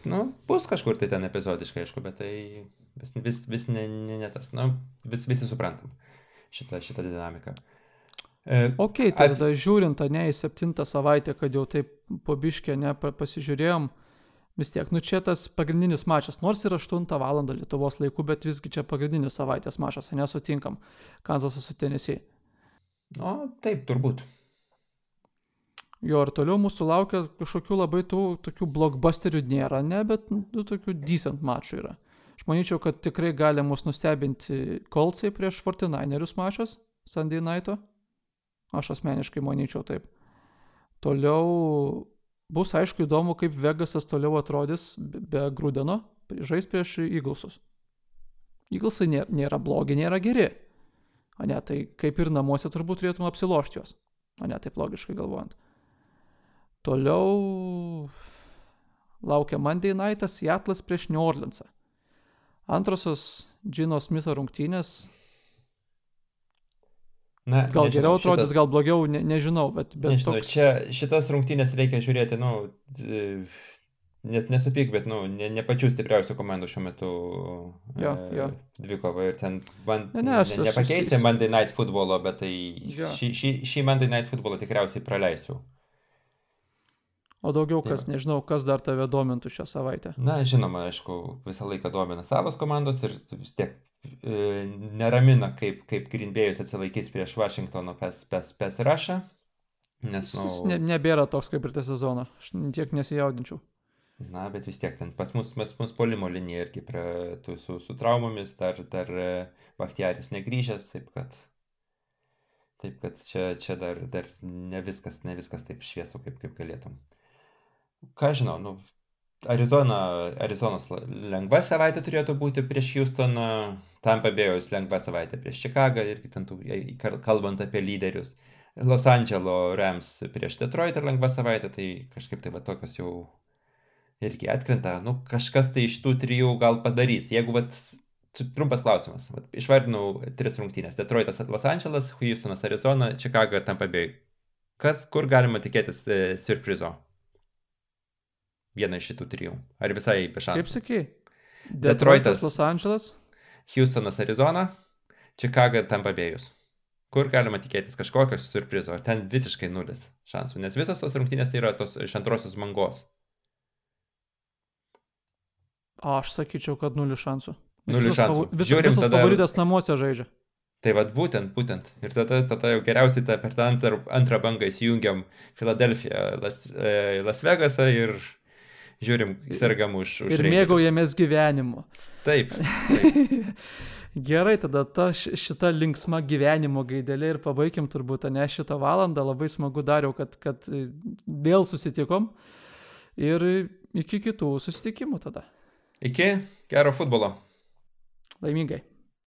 Nu, bus kažkur tai ten epizodiškai, aišku, bet tai vis, vis, vis ne, ne, ne tas. Nu, vis, visi suprantam šitą, šitą dinamiką. E, Ok, tai tada žiūrint, a ne į septintą savaitę, kad jau taip po biškę ne pa- pasižiūrėjom, vis tiek, nu čia tas pagrindinis mačas, nors ir 8 val. Lietuvos laiku, bet visgi čia pagrindinis savaitės mačas, nesutinkam, Kanzasas su Tennessee. nu, taip, turbūt. Jo ir toliau mūsų laukia kažkokių labai tų tokių blockbusterių nėra, ne, bet nu, tokių decent mačų yra. Aš manyčiau, kad tikrai gali mus nustebinti Kolcai prieš 49erius mačas Sunday Night'o. Aš asmeniškai manyčiau taip. Toliau bus aišku įdomu, kaip Vegasas toliau atrodys be, Grūdeno, žais prieš Eaglesus. Eaglesai nėra, blogi, nėra geri. O ne, tai kaip ir namuose turbūt turėtum apsilošti juos. O ne, taip logiškai galvojant. Toliau laukia Monday Night'as Seattle'as prieš New Orleansą. Antrosios Džino Smitho rungtynės. Na, Gal nežinau, geriau atrodys, šitas- gal blogiau, ne, nežinau, bet, bet Nežinau, toks... čia šitas rungtynės reikia žiūrėti, nu, e, net nesupyk, bet, nu, ne, ne pačių stipriausių komandų šiuo metu Jo, jo. dvikova ir ten man, Ne, ne, aš- ne, nepakeisi aš- Monday Night Football'o, bet tai Jo. šį, šį, šį Monday Night Football'ą tikriausiai praleisiu. O daugiau Tai kas, nežinau, kas dar tave domintų šią savaitę. Na, žinoma, aišku, visą laiką domina savos komandos ir vis tiek e, neramina, kaip, kaip Greenbėjus atsilaikys prieš Washingtono pes, pes, pes rašą. Nes, nu, Jis ne, nebėra toks kaip ir tą sezoną. Aš tiek nesijaudinčiau. Na, bet vis tiek ten pas mus, mes mus polimo linija irgi prie, tų, su, su traumomis, dar, dar e, Bachtiaris negryžęs, taip kad, taip kad čia, čia dar, dar ne, viskas, ne viskas taip šviesu, kaip, kaip galėtum. Ką žinau, nu, Arizona, Arizonos lengva savaitė turėtų būti prieš Houstoną, tam pabėjus lengva savaitė prieš Čikagą, irgi ten tų, kalbant apie lyderius. Los Andželo Rams prieš Detroitą lengva savaitė, tai kažkaip tai va tokios jau irgi atkrenta, nu kažkas tai iš tų trijų gal padarys. Jeigu, čia trumpas klausimas, vat, išvardinau tris rungtynės. Detroitas, Los Angeles, Houstonas, Arizona, Chicago, Tampa Bay. Kas, kur galima tikėtis e, surprizo? Vieną iš šitų trijų. Ar visai be Kaip šansų? sakai? Detroitas. Los Andželas. Houstonas, Arizona, Chicago, Tampa Bay'us. Kur galima tikėtis kažkokio surprizo? Ten visiškai nulis šansų? Nes visos tos rungtynės tai yra tos iš antrosios bangos. O aš sakyčiau, kad nulis šansų. Nulis visos šansų. favu- Vis, Žiūrim visos tada- favoritas namuose žaidžia. Tai vad būtent, būtent. Ir tada, tada jau geriausiai ta, per tą antrą, antrą bangą įsijungiam Filadelfiją, Las, e, Las Vegasą ir žiūrim, sergam už. už ir mėgaujamės gyvenimu. Taip. taip. Gerai, tada ta šita linksma gyvenimo gaidelė ir pabaigim turbūt ne šitą valandą. Labai smagu dariau, kad, kad vėl susitikom. Ir iki kitų susitikimų tada. Iki gero futbolo. Laimingai.